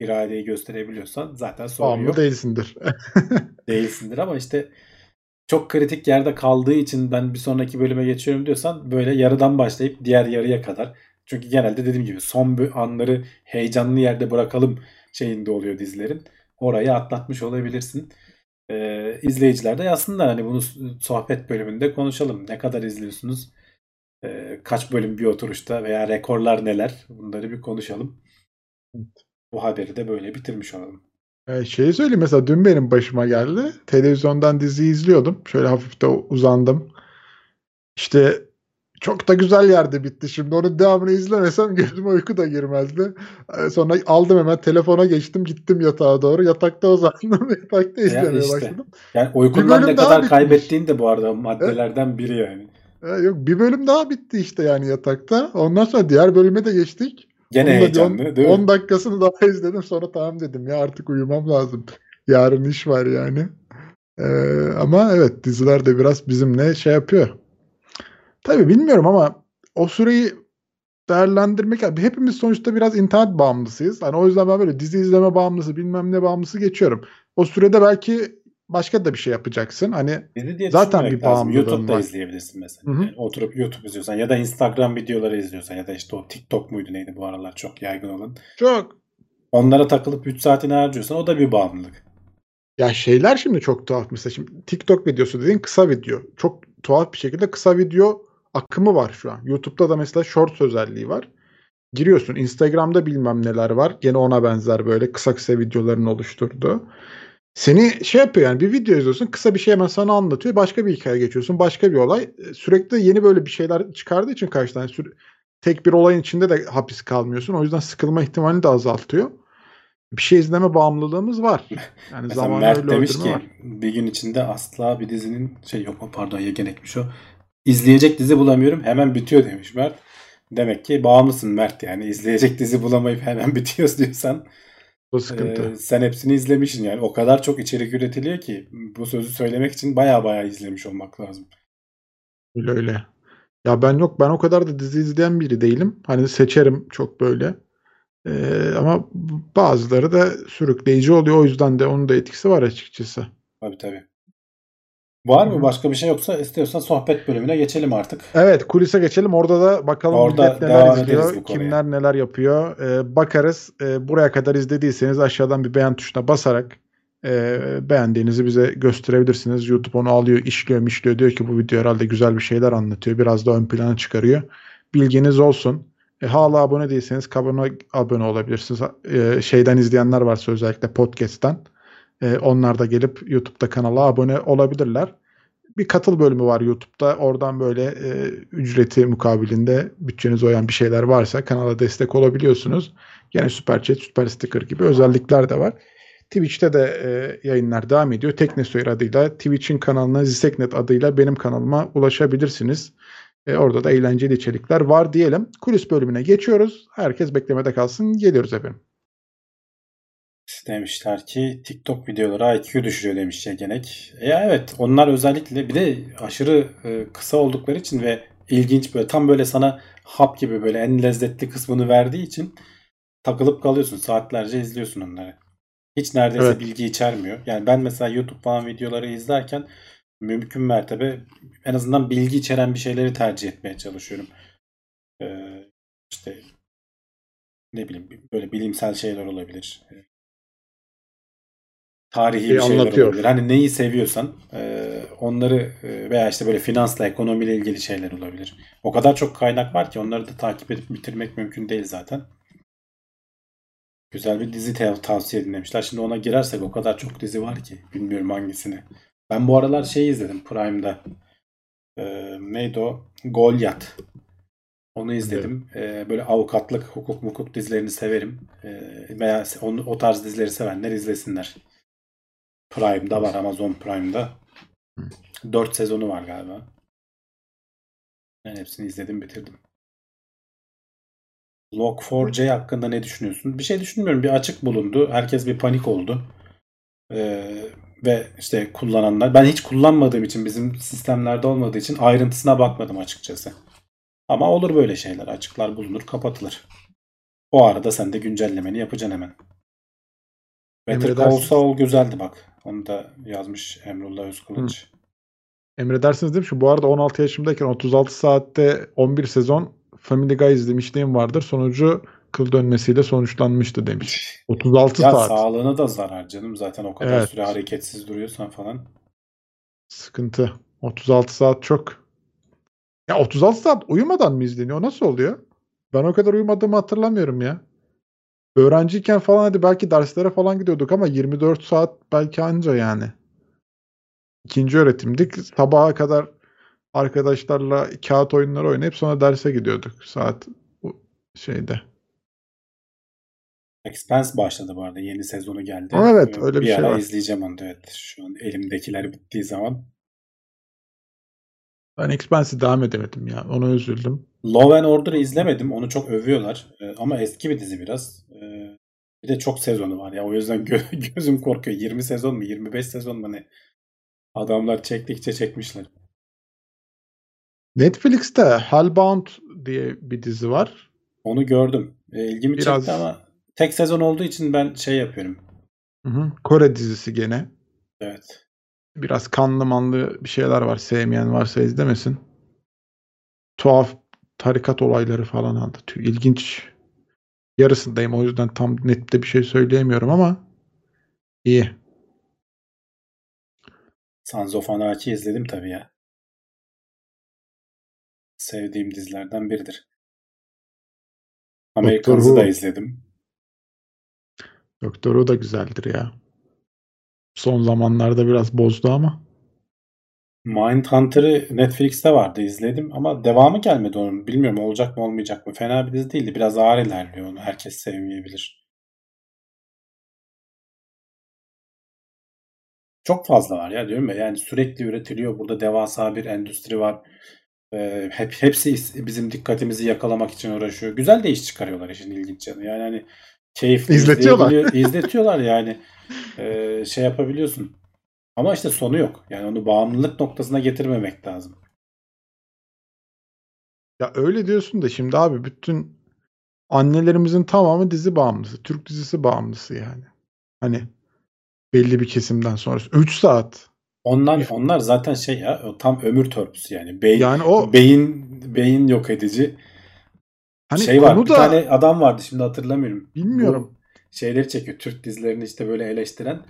iradeyi gösterebiliyorsan zaten sorun Bağımlı yok. değilsindir. Değilsindir ama işte çok kritik yerde kaldığı için ben bir sonraki bölüme geçiyorum diyorsan böyle yarıdan başlayıp diğer yarıya kadar. Çünkü genelde dediğim gibi son anları heyecanlı yerde bırakalım şeyinde oluyor dizilerin. Orayı atlatmış olabilirsin. Ee, izleyiciler de yazsınlar hani bunu sohbet bölümünde konuşalım. Ne kadar izliyorsunuz? Ee, kaç bölüm bir oturuşta veya rekorlar neler? Bunları bir konuşalım. Evet. Bu haberi de böyle bitirmiş olalım. Ee, şeyi söyleyeyim mesela dün benim başıma geldi. Televizyondan dizi izliyordum. Şöyle hafif de uzandım. İşte çok da güzel yerde bitti. Şimdi onun devamını izlemesem gözüme uyku da girmezdi. Ee, Sonra aldım hemen telefona geçtim gittim yatağa doğru. Yatakta uzandım. Yatakta izlemeye işte. başladım. Yani uykundan ne kadar bitmiş. kaybettiğin de bu arada maddelerden biri yani. Ee, yok bir bölüm daha bitti işte yani yatakta. Ondan sonra diğer bölüme de geçtik. Gene bir heyecanlı on- değil mi? 10 dakikasını daha izledim. Sonra tamam dedim ya artık uyumam lazım. Yarın iş var yani. Ee, ama evet diziler de biraz bizimle şey yapıyor. Tabii bilmiyorum ama o süreyi değerlendirmek hepimiz sonuçta biraz internet bağımlısıyız. Hani o yüzden ben böyle dizi izleme bağımlısı bilmem ne bağımlısı geçiyorum. O sürede belki başka da bir şey yapacaksın. Hani Dizi diye Zaten bir bağımlılığın YouTube'da var. izleyebilirsin mesela. Hı hı. Yani oturup YouTube izliyorsan ya da Instagram videoları izliyorsan ya da işte o TikTok muydu neydi bu aralar çok yaygın olan. çok Onlara takılıp 3 saatini harcıyorsan o da bir bağımlılık. Ya şeyler şimdi çok tuhaf. Mesela şimdi TikTok videosu dediğin kısa video. Çok tuhaf bir şekilde kısa video akımı var şu an. YouTube'da da mesela Shorts özelliği var. Giriyorsun Instagram'da bilmem neler var. Gene ona benzer böyle kısa kısa videoların oluşturduğu. Seni şey yapıyor yani bir video izliyorsun kısa bir şey hemen sana anlatıyor. Başka bir hikaye geçiyorsun. Başka bir olay. E, Sürekli yeni böyle bir şeyler çıkardığı için karşıdan yani sü- tek bir olayın içinde de hapis kalmıyorsun. O yüzden sıkılma ihtimalini de azaltıyor. Bir şey izleme bağımlılığımız var. Yani Mesela Mert öyle demiş ki var. bir gün içinde asla bir dizinin şey yok pardon Yegen ekmiş o. İzleyecek dizi bulamıyorum hemen bitiyor demiş Mert. Demek ki bağımlısın Mert yani izleyecek dizi bulamayıp hemen bitiyor diyorsan Bu sıkıntı. e, sen hepsini izlemişsin yani. O kadar çok içerik üretiliyor ki bu sözü söylemek için baya baya izlemiş olmak lazım. Öyle öyle. Ya ben yok ben o kadar da dizi izleyen biri değilim. Hani seçerim çok böyle. Ee, ama bazıları da sürükleyici oluyor. O yüzden de onun da etkisi var açıkçası. Tabii tabii. Var mı başka bir şey yoksa istiyorsan sohbet bölümüne geçelim artık. Evet kulise geçelim. Orada da bakalım Orada millet neler izliyor, kimler neler yapıyor. Ee, bakarız. Ee, buraya kadar izlediyseniz aşağıdan bir beğen tuşuna basarak e, beğendiğinizi bize gösterebilirsiniz. YouTube onu alıyor, işliyor, mişliyor. Diyor ki bu video herhalde güzel bir şeyler anlatıyor. Biraz da ön plana çıkarıyor. Bilginiz olsun. E, hala abone değilseniz kabına abone olabilirsiniz. E, şeyden izleyenler varsa özellikle podcast'ten. E, onlar da gelip YouTube'da kanala abone olabilirler. Bir katıl bölümü var YouTube'da. Oradan böyle e, ücreti mukabilinde bütçenize uyan bir şeyler varsa kanala destek olabiliyorsunuz. Yine Süper Chat, Süper Sticker gibi özellikler de var. Twitch'te de e, yayınlar devam ediyor. Teknesoyur adıyla Twitch'in kanalına Ziseknet adıyla benim kanalıma ulaşabilirsiniz. E, orada da eğlenceli içerikler var diyelim. Kulis bölümüne geçiyoruz. Herkes beklemede kalsın. Geliyoruz efendim. Demişler ki TikTok videoları IQ düşürüyor demiş Yegenek. Ya evet onlar özellikle bir de aşırı e, kısa oldukları için ve ilginç böyle tam böyle sana hap gibi böyle en lezzetli kısmını verdiği için takılıp kalıyorsun. Saatlerce izliyorsun onları. Hiç neredeyse Evet. bilgi içermiyor. Yani ben mesela YouTube falan videoları izlerken mümkün mertebe en azından bilgi içeren bir şeyleri tercih etmeye çalışıyorum. Ee, işte ne bileyim böyle bilimsel şeyler olabilir. Tarihi Şey bir şeyler anlatıyor. olabilir. Hani neyi seviyorsan e, onları e, veya işte böyle finansla, ekonomiyle ilgili şeyler olabilir. O kadar çok kaynak var ki onları da takip edip bitirmek mümkün değil zaten. Güzel bir dizi te- tavsiye edin demişler. Şimdi ona girersek o kadar çok dizi var ki. Bilmiyorum hangisini. Ben bu aralar şey izledim Prime'da. Ee, neydi o? Goliath. Onu izledim. Ee, böyle avukatlık, hukuk mukuk dizilerini severim. Ee, veya onu, o tarz dizileri sevenler izlesinler. Prime'da var. Amazon Prime'da. 4 sezonu var galiba. Ben hepsini izledim bitirdim. Log4j hakkında ne düşünüyorsun? Bir şey düşünmüyorum. Bir açık bulundu. Herkes bir panik oldu. Ee, ve işte kullananlar. Ben hiç kullanmadığım için bizim sistemlerde olmadığı için ayrıntısına bakmadım açıkçası. Ama olur böyle şeyler. Açıklar bulunur, kapatılır. O arada sen de güncellemeni yapacaksın hemen. Better. Saul güzeldi bak. Onu da yazmış Emrullah Özkılıç. Emredersiniz demiş ki bu arada 16 yaşımdayken 36 saatte 11 sezon Family Guy izlemişliğim vardır. Sonucu kıl dönmesiyle sonuçlanmıştı demiş. 36 Ya saat. sağlığına da zarar canım zaten o kadar Evet. süre hareketsiz duruyorsan falan. Sıkıntı. 36 saat çok. Ya 36 saat uyumadan mı izleniyor? O nasıl oluyor? Ben o kadar uyumadığımı hatırlamıyorum ya. Öğrenciyken falan hadi belki derslere falan gidiyorduk ama 24 saat belki anca yani. İkinci öğretimdik. Sabaha kadar arkadaşlarla kağıt oyunları oynayıp sonra derse gidiyorduk saat şeyde. Expense başladı bu arada. Yeni sezonu geldi. Evet, Ee, öyle bir bir şey var. izleyeceğim onu evet. Şu an elimdekiler bittiği zaman. Ben Expanse'e devam edemedim ya. Ona üzüldüm. Law and Order'ı izlemedim. Onu çok övüyorlar. Ee, ama eski bir dizi biraz. Ee, bir de çok sezonu var ya. O yüzden gö- gözüm korkuyor. 20 sezon mu? 25 sezon mu ne? Adamlar çektikçe çekmişler. Netflix'te Hellbound diye bir dizi var. Onu gördüm. Ee, ilgimi Biraz- çekti ama tek sezon olduğu için ben şey yapıyorum. Hı hı. Kore dizisi gene. Evet. Biraz kanlı manlı bir şeyler var. Sevmeyen varsa izlemesin. Tuhaf tarikat olayları falan anlatıyor. İlginç. Yarısındayım. O yüzden tam nette bir şey söyleyemiyorum ama iyi. Sons of Anarchy izledim tabii ya. Sevdiğim dizilerden biridir. Americans'ı Who. da izledim. Doktoru da güzeldir ya. Son zamanlarda biraz bozdu ama. Mindhunter'ı Netflix'te vardı izledim ama devamı gelmedi onun. Bilmiyorum olacak mı olmayacak mı. Fena bir dizi değildi. Biraz ağır ilerliyor onu. Herkes sevmeyebilir. Çok fazla var ya diyorum ya. Yani sürekli üretiliyor. Burada devasa bir endüstri var. Ee, hep hepsi is- bizim dikkatimizi yakalamak için uğraşıyor. Güzel de iş çıkarıyorlar işin ilginç yanı. Yani hani keyifli İzletiyorlar. izletiyorlar yani. Ee, şey yapabiliyorsun. Ama işte sonu yok. Yani onu bağımlılık noktasına getirmemek lazım. Ya öyle diyorsun da şimdi abi bütün annelerimizin tamamı dizi bağımlısı. Türk dizisi bağımlısı yani. Hani belli bir kesimden sonrası. 3 saat. Onlar onlar zaten şey ya tam ömür törpüsü yani. Beyin Yani o beyin beyin yok edici. hani şey var. Bir da tane adam vardı şimdi hatırlamıyorum. bilmiyorum. Bu şeyleri çekiyor. Türk dizilerini işte böyle eleştiren.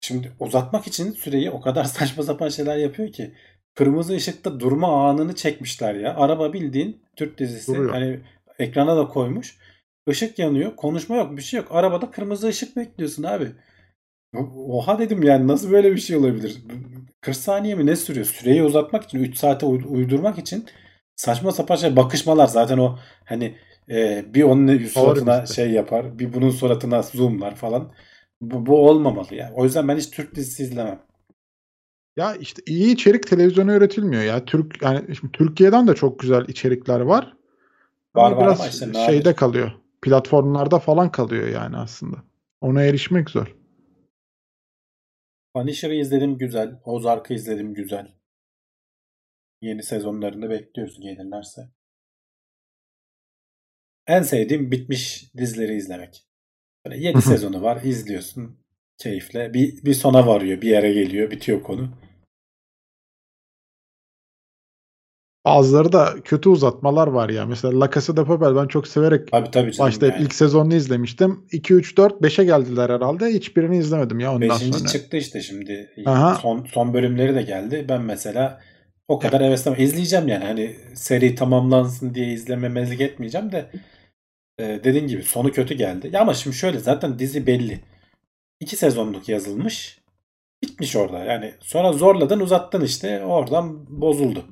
Şimdi uzatmak için süreyi o kadar saçma sapan şeyler yapıyor ki. Kırmızı ışıkta durma anını çekmişler ya. Araba bildiğin Türk dizisi. Duruyor. Hani ekrana da koymuş. Işık yanıyor. Konuşma yok. Bir şey yok. Arabada kırmızı ışık bekliyorsun abi. Oha dedim yani nasıl böyle bir şey olabilir? 40 saniye mi ne sürüyor? Süreyi uzatmak için 3 saate uy- uydurmak için saçma sapan şey bakışmalar zaten o hani e, bir onun suratına işte. şey yapar bir bunun suratına zoomlar falan. Bu, bu olmamalı ya. O yüzden ben hiç Türk dizisi izlemem. Ya işte iyi içerik televizyona üretilmiyor ya. Türk yani şimdi Türkiye'den de çok güzel içerikler var. Var Ama var biraz ama işte şeyde kalıyor. Platformlarda falan kalıyor yani aslında. Ona erişmek zor. Punisher'ı izledim güzel. Ozark'ı izledim güzel. Yeni sezonlarını bekliyoruz gelirlerse. En sevdiğim bitmiş dizileri izlemek. Böyle 7 sezonu var izliyorsun keyifle. Bir, bir sona varıyor bir yere geliyor bitiyor konu. Bazıları da kötü uzatmalar var ya. Mesela La Casa de Papel ben çok severek Tabii tabii canım. başlayıp yani. ilk sezonunu izlemiştim. 2 3 4 5'e geldiler herhalde. Hiçbirini izlemedim ya ondan Beşinci sonra. çıktı işte şimdi. Aha. Son son bölümleri de geldi. Ben mesela o kadar heveslenmem. İzleyeceğim yani. Hani seri tamamlansın diye izlememezlik etmeyeceğim de e, dediğin gibi sonu kötü geldi. Ya ama şimdi şöyle zaten dizi belli. İki sezonluk yazılmış. Bitmiş orada. Yani sonra zorladın uzattın işte. Oradan bozuldu.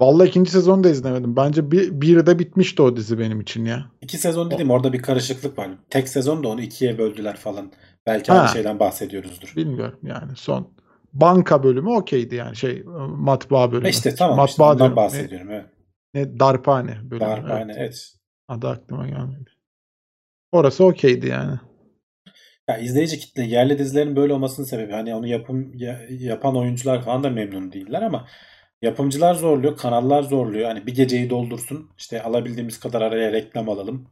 Vallahi ikinci sezonu da izlemedim. Bence bir, bir de bitmişti o dizi benim için ya. İki sezon dedim orada bir karışıklık var. Tek sezon da onu ikiye böldüler falan. Belki Ha. aynı şeyden bahsediyoruzdur. Bilmiyorum yani son. Banka bölümü okeydi yani şey matbaa bölümü. İşte tamam işte matbaa ondan diyorum. bahsediyorum. Evet. Ne, ne darphane bölümü. Darphane evet. evet. Adı aklıma gelmedi. Orası okeydi yani. Ya izleyici kitle yerli dizilerin böyle olmasının sebebi hani onu yapım ya- yapan oyuncular falan da memnun değiller ama yapımcılar zorluyor, kanallar zorluyor. Hani bir geceyi doldursun. işte alabildiğimiz kadar araya reklam alalım.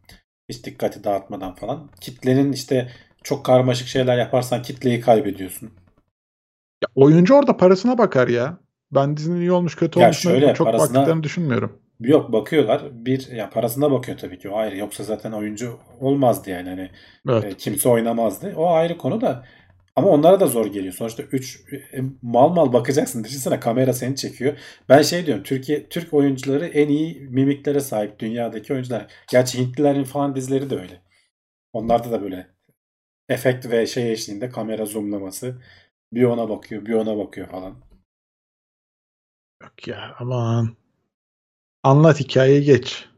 Hiç dikkati dağıtmadan falan. Kitlenin işte çok karmaşık şeyler yaparsan kitleyi kaybediyorsun. Ya oyuncu orada parasına bakar ya. Ben dizinin iyi olmuş kötü Ya olmuş şöyle, çok parasına- baktıklarını düşünmüyorum. Yok bakıyorlar. Bir ya parasına bakıyor tabii ki o ayrı. Yoksa zaten oyuncu olmazdı yani hani Evet. E, kimse oynamazdı. O ayrı konu da ama onlara da zor geliyor. Sonuçta 3 mal mal bakacaksın. Düşünsene kamera seni çekiyor. Ben şey diyorum. Türkiye Türk oyuncuları en iyi mimiklere sahip dünyadaki oyuncular. Gerçi Hintlilerin falan dizileri de öyle. Onlarda da böyle efekt ve şey eşliğinde kamera zoomlaması. Bir ona bakıyor, bir ona bakıyor falan. Yok ya aman. Anlat hikayeyi geç.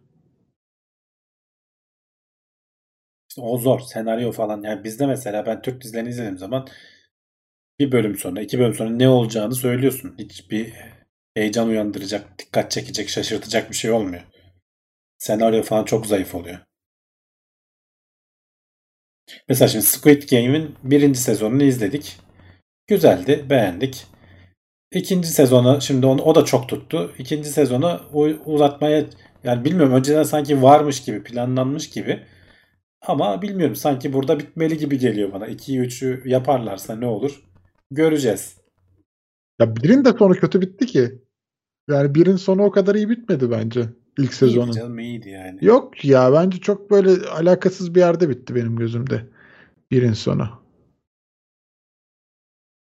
İşte o zor. Senaryo falan. Yani bizde mesela ben Türk dizilerini izlediğim zaman bir bölüm sonra, iki bölüm sonra ne olacağını söylüyorsun. Hiçbir heyecan uyandıracak, dikkat çekecek, şaşırtacak bir şey olmuyor. Senaryo falan çok zayıf oluyor. Mesela şimdi Squid Game'in birinci sezonunu izledik. Güzeldi, beğendik. İkinci sezonu şimdi onu, o da çok tuttu. İkinci sezonu uzatmaya yani bilmiyorum önceden sanki varmış gibi planlanmış gibi. Ama bilmiyorum sanki burada bitmeli gibi geliyor bana. 2'yi 3'ü yaparlarsa ne olur? Göreceğiz. Ya birin de sonu kötü bitti ki. Yani birin sonu o kadar iyi bitmedi bence. ilk sezonu. İyiydi canım iyiydi yani. Yok ya bence çok böyle alakasız bir yerde bitti benim gözümde. Birin sonu.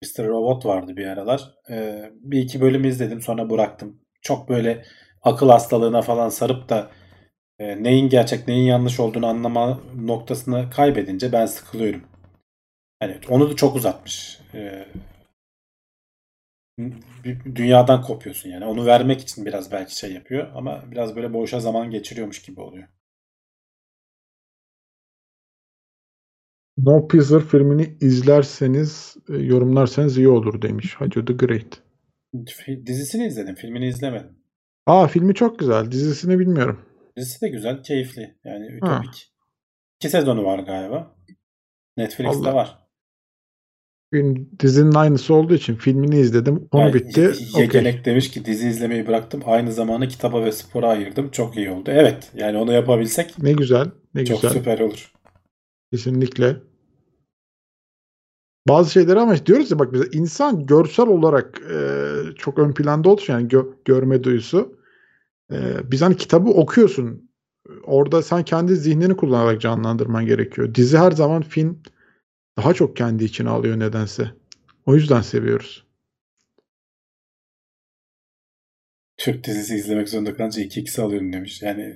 Mr. Robot vardı bir aralar. Ee, bir iki bölüm izledim sonra bıraktım. Çok böyle akıl hastalığına falan sarıp da e, neyin gerçek neyin yanlış olduğunu anlama noktasını kaybedince ben sıkılıyorum. Yani onu da çok uzatmış. Ee, dünyadan kopuyorsun yani. Onu vermek için biraz belki şey yapıyor ama biraz böyle boşa zaman geçiriyormuş gibi oluyor. No Snowpiercer filmini izlerseniz, e, yorumlarsanız iyi olur demiş Hacı the Great. Dizisini izledim, filmini izlemedim. Aa filmi çok güzel. Dizisini bilmiyorum. Dizisi de güzel, keyifli. Yani Ha. ütopik. İki sezonu var galiba. Netflix'te Allah. var. Dizinin aynısı olduğu için filmini izledim. Konu Yani bitti. Yegenek demiş ki dizi izlemeyi bıraktım. Aynı zamanı kitaba ve spora ayırdım. Çok iyi oldu. Evet. Yani onu yapabilsek Ne güzel. Ne çok güzel. süper olur. Kesinlikle. Bazı şeyleri ama diyoruz ya bak bize insan görsel olarak e, çok ön planda olduğu için yani gö- görme duyusu. E, biz hani kitabı okuyorsun. Orada sen kendi zihnini kullanarak canlandırman gerekiyor. Dizi her zaman film daha çok kendi içine alıyor nedense. O yüzden seviyoruz. Türk dizisi izlemek zorunda kalınca 2x alıyorum demiş. Yani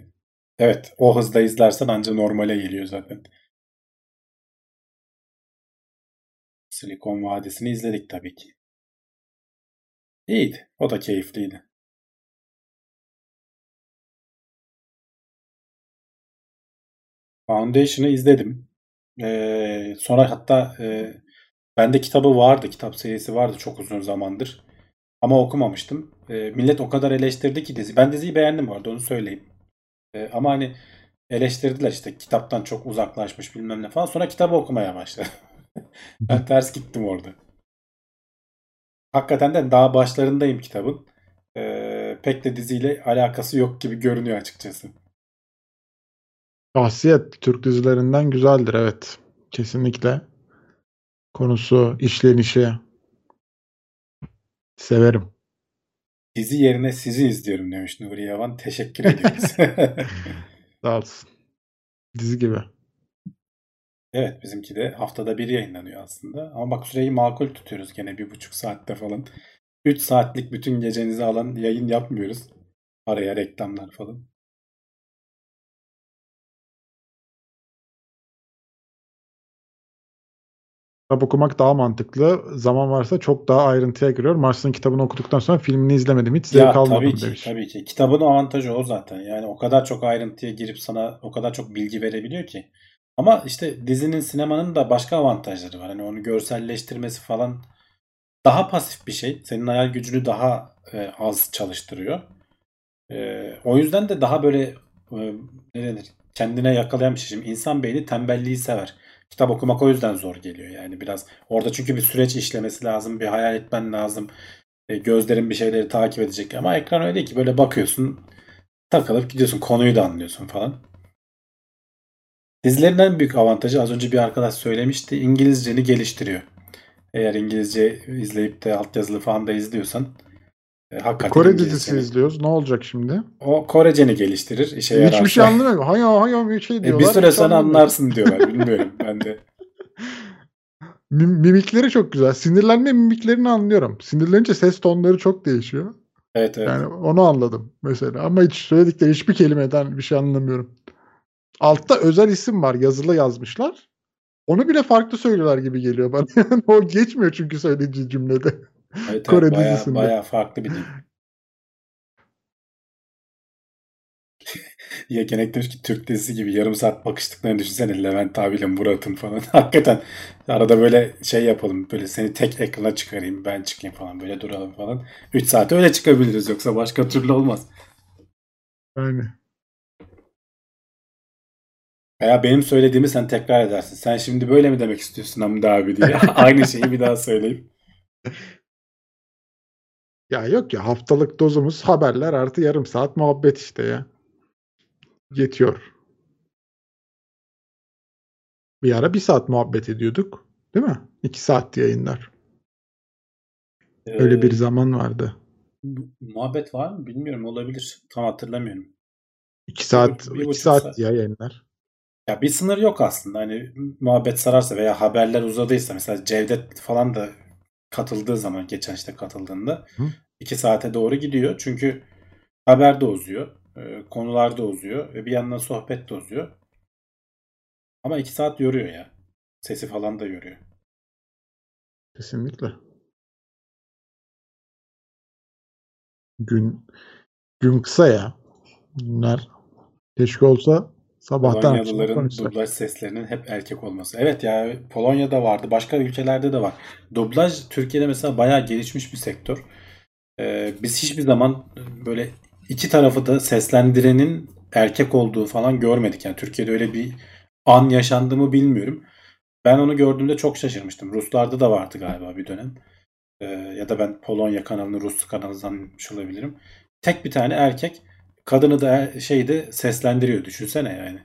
evet o hızda izlersen anca normale geliyor zaten. Silikon Vadisi'ni izledik tabii ki. İyiydi. O da keyifliydi. Foundation'ı izledim. Ee, sonra hatta e, bende kitabı vardı. Kitap serisi vardı çok uzun zamandır. Ama okumamıştım. E, millet o kadar eleştirdi ki dizi. Ben diziyi beğendim arada onu söyleyeyim. E, ama hani eleştirdiler işte kitaptan çok uzaklaşmış bilmem ne falan. Sonra kitabı okumaya başladım. ben ters gittim orada. Hakikaten de daha başlarındayım kitabın. E, pek de diziyle alakası yok gibi görünüyor açıkçası. Şahsiyet Türk dizilerinden güzeldir evet. Kesinlikle. Konusu, işlenişi severim. Dizi yerine sizi izliyorum demiş Nuri Yavan. Teşekkür ediyoruz. Sağ olsun. Dizi gibi. Evet bizimki de haftada bir yayınlanıyor aslında. Ama bak süreyi makul tutuyoruz gene bir buçuk saatte falan. 3 saatlik bütün gecenizi alan yayın yapmıyoruz. Araya reklamlar falan. Kitap okumak daha mantıklı. Zaman varsa çok daha ayrıntıya giriyor. Mars'ın kitabını okuduktan sonra filmini izlemedim. Hiç zevk Ya almadım tabii ki, demiş. tabii ki. Kitabın avantajı o zaten. Yani o kadar çok ayrıntıya girip sana o kadar çok bilgi verebiliyor ki. Ama işte dizinin, sinemanın da başka avantajları var. Hani onu görselleştirmesi falan daha pasif bir şey. Senin hayal gücünü daha e, az çalıştırıyor. E, o yüzden de daha böyle e, ne denir? Kendine yakalayan bir şey. Şimdi insan beyni tembelliği sever. Kitap okumak o yüzden zor geliyor yani biraz. Orada çünkü bir süreç işlemesi lazım, bir hayal etmen lazım. E, gözlerin bir şeyleri takip edecek. Ama ekran öyle ki böyle bakıyorsun, takılıp gidiyorsun, konuyu da anlıyorsun falan. Dizilerin en büyük avantajı az önce bir arkadaş söylemişti. İngilizceni geliştiriyor. Eğer İngilizce izleyip de altyazılı falan da izliyorsan e, hakikaten Kore İngilizceni- dizisi izliyoruz. Ne olacak şimdi? O Koreceni geliştirir. işe yararsa. Hiçbir şey anlamıyorum. Haya haya bir şey E, diyorlar. bir süre sonra anlarsın diyorlar. Bilmiyorum ben de. Mim- Mimikleri çok güzel. Sinirlenme mimiklerini anlıyorum. Sinirlenince ses tonları çok değişiyor. Evet evet. Yani onu anladım mesela. Ama hiç söyledikleri hiçbir kelimeden bir şey anlamıyorum. Altta özel isim var. Yazılı yazmışlar. Onu bile farklı söylüyorlar gibi geliyor bana. Yani o geçmiyor çünkü söylediği cümlede. Evet, Kore bayağı, dizisinde. bayağı farklı bir dil. Yekenek demiş ki Türk dizisi gibi yarım saat bakıştıklarını düşünsene Levent abiyle Murat'ın falan. Hakikaten arada böyle şey yapalım. Böyle seni tek ekrana çıkarayım ben çıkayım falan böyle duralım falan. 3 saate öyle çıkabiliriz yoksa başka türlü olmaz. Yani. Veya benim söylediğimi sen tekrar edersin. Sen şimdi böyle mi demek istiyorsun Hamdi abi diye. Aynı şeyi bir daha söyleyeyim. Ya yok ya haftalık dozumuz haberler artı yarım saat muhabbet işte ya. Yetiyor. Bir ara bir saat muhabbet ediyorduk. Değil mi? İki saat yayınlar. Öyle bir Ee, zaman vardı. muhabbet var mı bilmiyorum olabilir. Tam hatırlamıyorum. İki saat, bir iki buçuk saat, saat. ya yayınlar. Ya bir sınır yok aslında. Hani muhabbet sararsa veya haberler uzadıysa mesela Cevdet falan da katıldığı zaman geçen işte katıldığında Hı. iki saate doğru gidiyor. Çünkü haber de uzuyor. e, Konular da uzuyor. Ve bir yandan sohbet de uzuyor. Ama iki saat yoruyor ya. Sesi falan da yoruyor. Kesinlikle. Gün gün kısa ya. Günler keşke olsa sabahtan Polonyalıların dublaj seslerinin hep erkek olması. Evet ya Polonya'da vardı. Başka ülkelerde de var. Dublaj Türkiye'de mesela bayağı gelişmiş bir sektör. Ee, biz hiçbir zaman böyle iki tarafı da seslendirenin erkek olduğu falan görmedik. Yani Türkiye'de öyle bir an yaşandı mı bilmiyorum. Ben onu gördüğümde çok şaşırmıştım. Ruslarda da vardı galiba bir dönem. Ee, ya da ben Polonya kanalını Rus kanalı zannetmiş olabilirim. Tek bir tane erkek kadını da şeyde seslendiriyor. Düşünsene yani.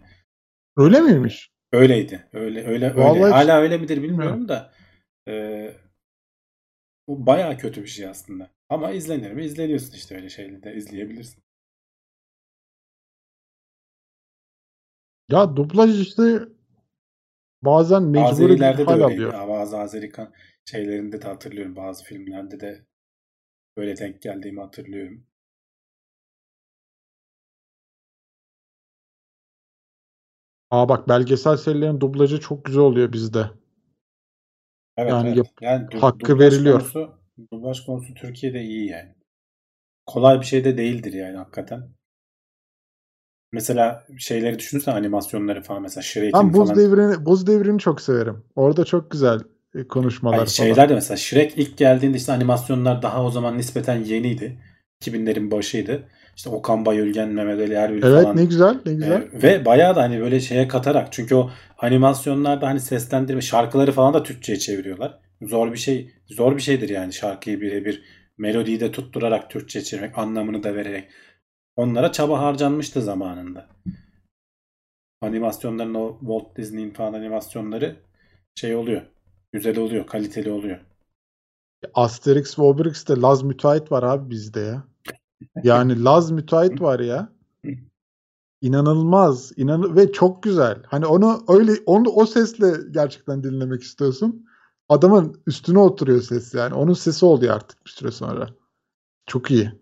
Öyle miymiş? Öyleydi. Öyle öyle öyle. Vallahi hiç- Hala öyle midir bilmiyorum da. E, bu bayağı kötü bir şey aslında. Ama izlenir mi? İzleniyorsun işte öyle şeyleri de izleyebilirsin. Ya dublaj işte bazen mecburi bir Azerilerde de hal öyleydi. alıyor. Ya Bazı Azeri şeylerinde de hatırlıyorum. Bazı filmlerde de böyle denk geldiğimi hatırlıyorum. Aa bak belgesel serilerin dublajı çok güzel oluyor bizde. Evet Yani evet. Yani du- hakkı veriliyor. Konusu, dublaj konusu Türkiye'de iyi yani. Kolay bir şey de değildir yani hakikaten. Mesela şeyleri düşünürsen animasyonları falan mesela Shrek'in Ben Buz falan Devri'ni Buz Devri'ni çok severim. Orada çok güzel e, konuşmalar Ay falan. şeyler de mesela Shrek ilk geldiğinde işte animasyonlar daha o zaman nispeten yeniydi. 2000'lerin başıydı. İşte Okan Bayülgen, Mehmet Ali Erbil Evet falan. ne güzel ne güzel. Ee, ve bayağı da hani böyle şeye katarak çünkü o animasyonlarda hani seslendirme şarkıları falan da Türkçe'ye çeviriyorlar. Zor bir şey zor bir şeydir yani şarkıyı birebir melodiyi de tutturarak Türkçe çevirmek, anlamını da vererek. Onlara çaba harcanmıştı zamanında. Animasyonların o Walt Disney'in falan animasyonları şey oluyor. Güzel oluyor, kaliteli oluyor. Asterix ve Obelix'te Laz müteahhit var abi bizde ya. Yani Laz müteahhit var ya. İnanılmaz. inan ve çok güzel. Hani onu öyle onu o sesle gerçekten dinlemek istiyorsun. Adamın üstüne oturuyor ses yani. Onun sesi oluyor artık bir süre sonra. Çok iyi.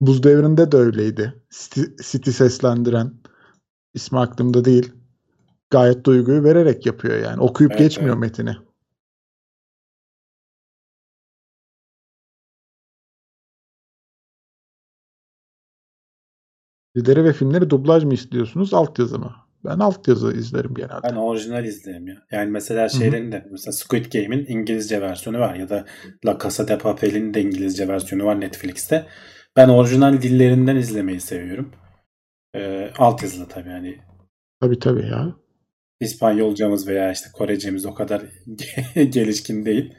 Buz devrinde de öyleydi. City, City seslendiren ismi aklımda değil. Gayet duyguyu vererek yapıyor yani. Okuyup Evet, geçmiyor evet. metini. Dizileri ve filmleri dublaj mı istiyorsunuz? Altyazı mı? Ben altyazı izlerim genelde. Ben orijinal izlerim ya. Yani mesela şeylerin de mesela Squid Game'in İngilizce versiyonu var ya da La Casa de Papel'in de İngilizce versiyonu var Netflix'te. Ben orijinal dillerinden izlemeyi seviyorum. Ee, altyazılı tabii yani Tabii tabii ya. İspanyolcamız veya işte Korecemiz o kadar gelişkin değil.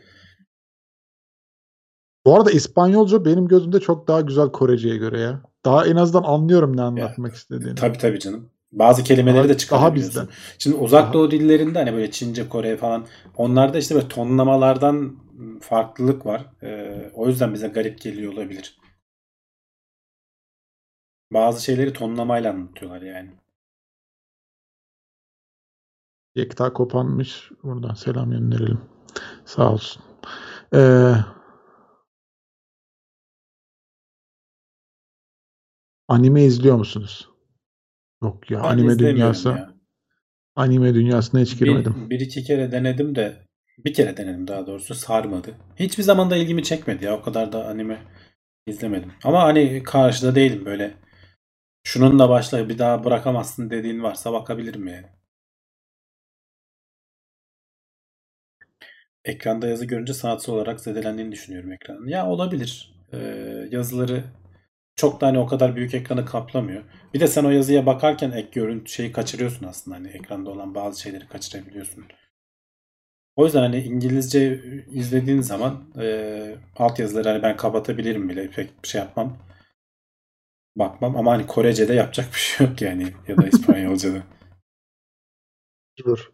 Bu arada İspanyolca benim gözümde çok daha güzel Korece'ye göre ya. Daha en azından anlıyorum ne anlatmak istediğini. Tabii tabii canım. Bazı kelimeleri Daha- de daha çıkarabiliyorsun. bizden. Şimdi uzak Daha- doğu dillerinde hani böyle Çince, Kore falan onlarda işte böyle tonlamalardan farklılık var. Ee, o yüzden bize garip geliyor olabilir. Bazı şeyleri tonlamayla anlatıyorlar yani. Yekta Kopanmış. Buradan selam gönderelim. Sağ olsun. Ee, anime izliyor musunuz? Yok ya Ben anime dünyası ya. anime dünyasına hiç girmedim. Bir, bir iki kere denedim de bir kere denedim daha doğrusu sarmadı. Hiçbir zaman da ilgimi çekmedi ya. O kadar da anime izlemedim. Ama hani karşıda değilim böyle. Şununla başla bir daha bırakamazsın dediğin varsa bakabilirim yani. Ekranda yazı görünce sanatsal olarak zedelendiğini düşünüyorum ekranın. Ya olabilir. Ee, yazıları çok da hani o kadar büyük ekranı kaplamıyor. Bir de sen o yazıya bakarken ek görüntü şeyi kaçırıyorsun aslında. Hani ekranda olan bazı şeyleri kaçırabiliyorsun. O yüzden hani İngilizce izlediğin zaman e, altyazıları hani ben kapatabilirim bile. Pek bir şey yapmam. Bakmam ama hani Korece'de yapacak bir şey yok yani. Ya da İspanyolca'da. Dur.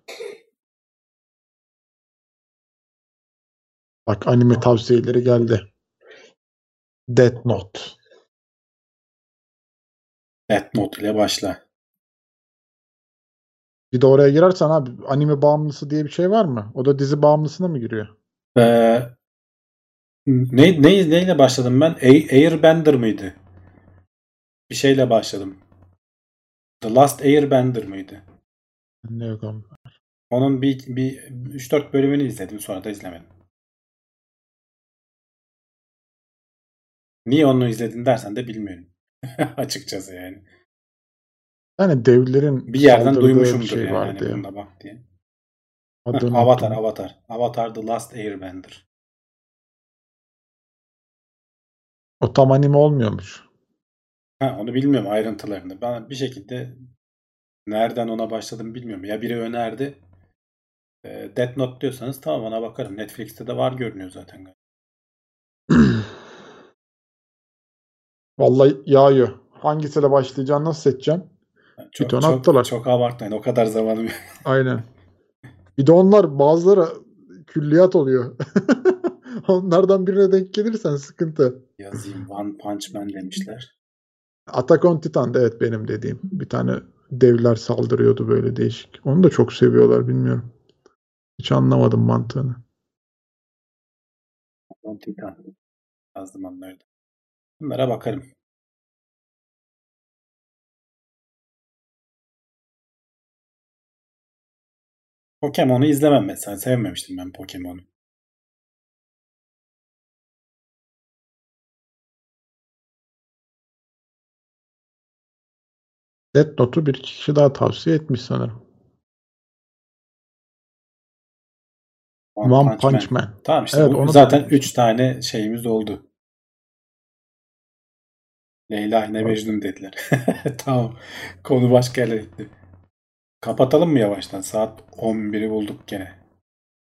Bak anime tavsiyeleri geldi. Death Note. Death ile başla. Bir de oraya girersen abi anime bağımlısı diye bir şey var mı? O da dizi bağımlısına mı giriyor? Ee, ne, ne, neyle başladım ben? Airbender mıydı? Bir şeyle başladım. The Last Airbender mıydı? Ne yok ama. Onun bir, bir 3-4 bölümünü izledim sonra da izlemedim. Niye onu izledin dersen de bilmiyorum. Açıkçası yani. Yani devlerin Bir yerden duymuşumdur bir şey yani. vardı ya. bunda bak diye. Adını Avatar, unuttum. Avatar. Avatar The Last Airbender. O tam anime olmuyormuş. Ha, onu bilmiyorum ayrıntılarını. Ben bir şekilde nereden ona başladım bilmiyorum. Ya biri önerdi. E, Death Note diyorsanız tamam ona bakarım. Netflix'te de var görünüyor zaten. Vallahi yağıyor. Hangisiyle başlayacağını nasıl seçeceğim? Bir ton attılar. çok, çok abartmayın. O kadar zamanım yok. Aynen. Bir de onlar bazıları külliyat oluyor. Onlardan birine denk gelirsen sıkıntı. yazayım. One Punch Man demişler. Attack on Titan'da evet benim dediğim. Bir tane devler saldırıyordu böyle değişik. Onu da çok seviyorlar bilmiyorum. Hiç anlamadım mantığını. One Titan. Yazdım onları da. Bunlara bakarım. Pokemon'u izlemem mesela. Sevmemiştim ben Pokemon'u. Death Note'u bir iki kişi daha tavsiye etmiş sanırım. One Punch Man. Tamam işte Evet, onu zaten beğenmiştim. 3 tane şeyimiz oldu. Leyla ile Mecnun dediler. tamam. Konu başka yerlere gitti. Kapatalım mı yavaştan? Saat 11'i bulduk gene.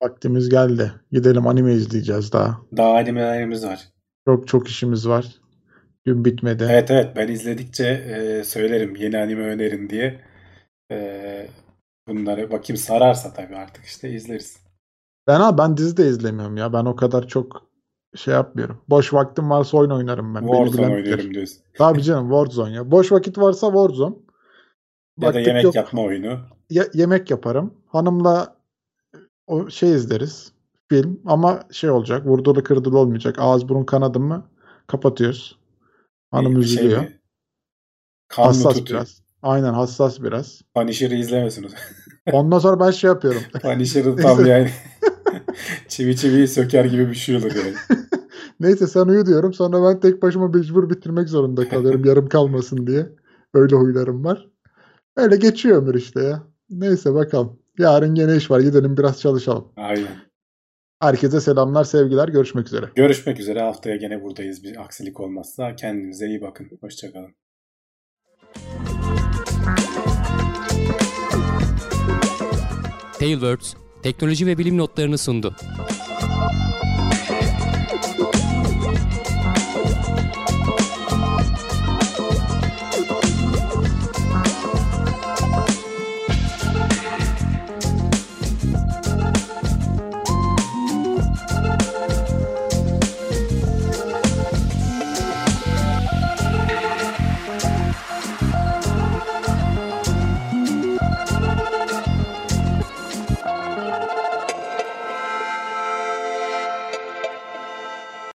Vaktimiz geldi. Gidelim anime izleyeceğiz daha. Daha animelerimiz var. Çok çok işimiz var. Gün bitmedi. Evet evet ben izledikçe e, söylerim yeni anime önerin diye. E, bunları bakayım sararsa tabii artık işte izleriz. Ben abi ben dizi de izlemiyorum ya. Ben o kadar çok şey yapmıyorum. Boş vaktim varsa oyun oynarım ben. Warzone oynuyorum diyorsun. Tabii canım Warzone ya. Boş vakit varsa Warzone. Ya da Vakit yemek yok. yapma oyunu. Ya- yemek yaparım. Hanımla o şey izleriz. Film ama şey olacak. Vurdulu kırdılı olmayacak. Ağız burun kanadı mı kapatıyoruz. Hanım Bir şey üzülüyor. mi? Kan mı hassas tutuyor? biraz. Aynen hassas biraz. Punisher'ı izlemesiniz. Ondan sonra ben şey yapıyorum. Punisher'ı tam yani çivi çiviyi söker gibi bir şey olur yani. Neyse sen uyu diyorum. Sonra ben tek başıma mecbur bitirmek zorunda kalıyorum. yarım kalmasın diye. Öyle huylarım var. Öyle geçiyor ömür işte ya. Neyse bakalım. Yarın gene iş var. Gidelim biraz çalışalım. Aynen. Herkese selamlar, sevgiler. Görüşmek üzere. Görüşmek üzere. Haftaya gene buradayız. Bir aksilik olmazsa. Kendinize iyi bakın. Hoşçakalın. Tailwords teknoloji ve bilim notlarını sundu.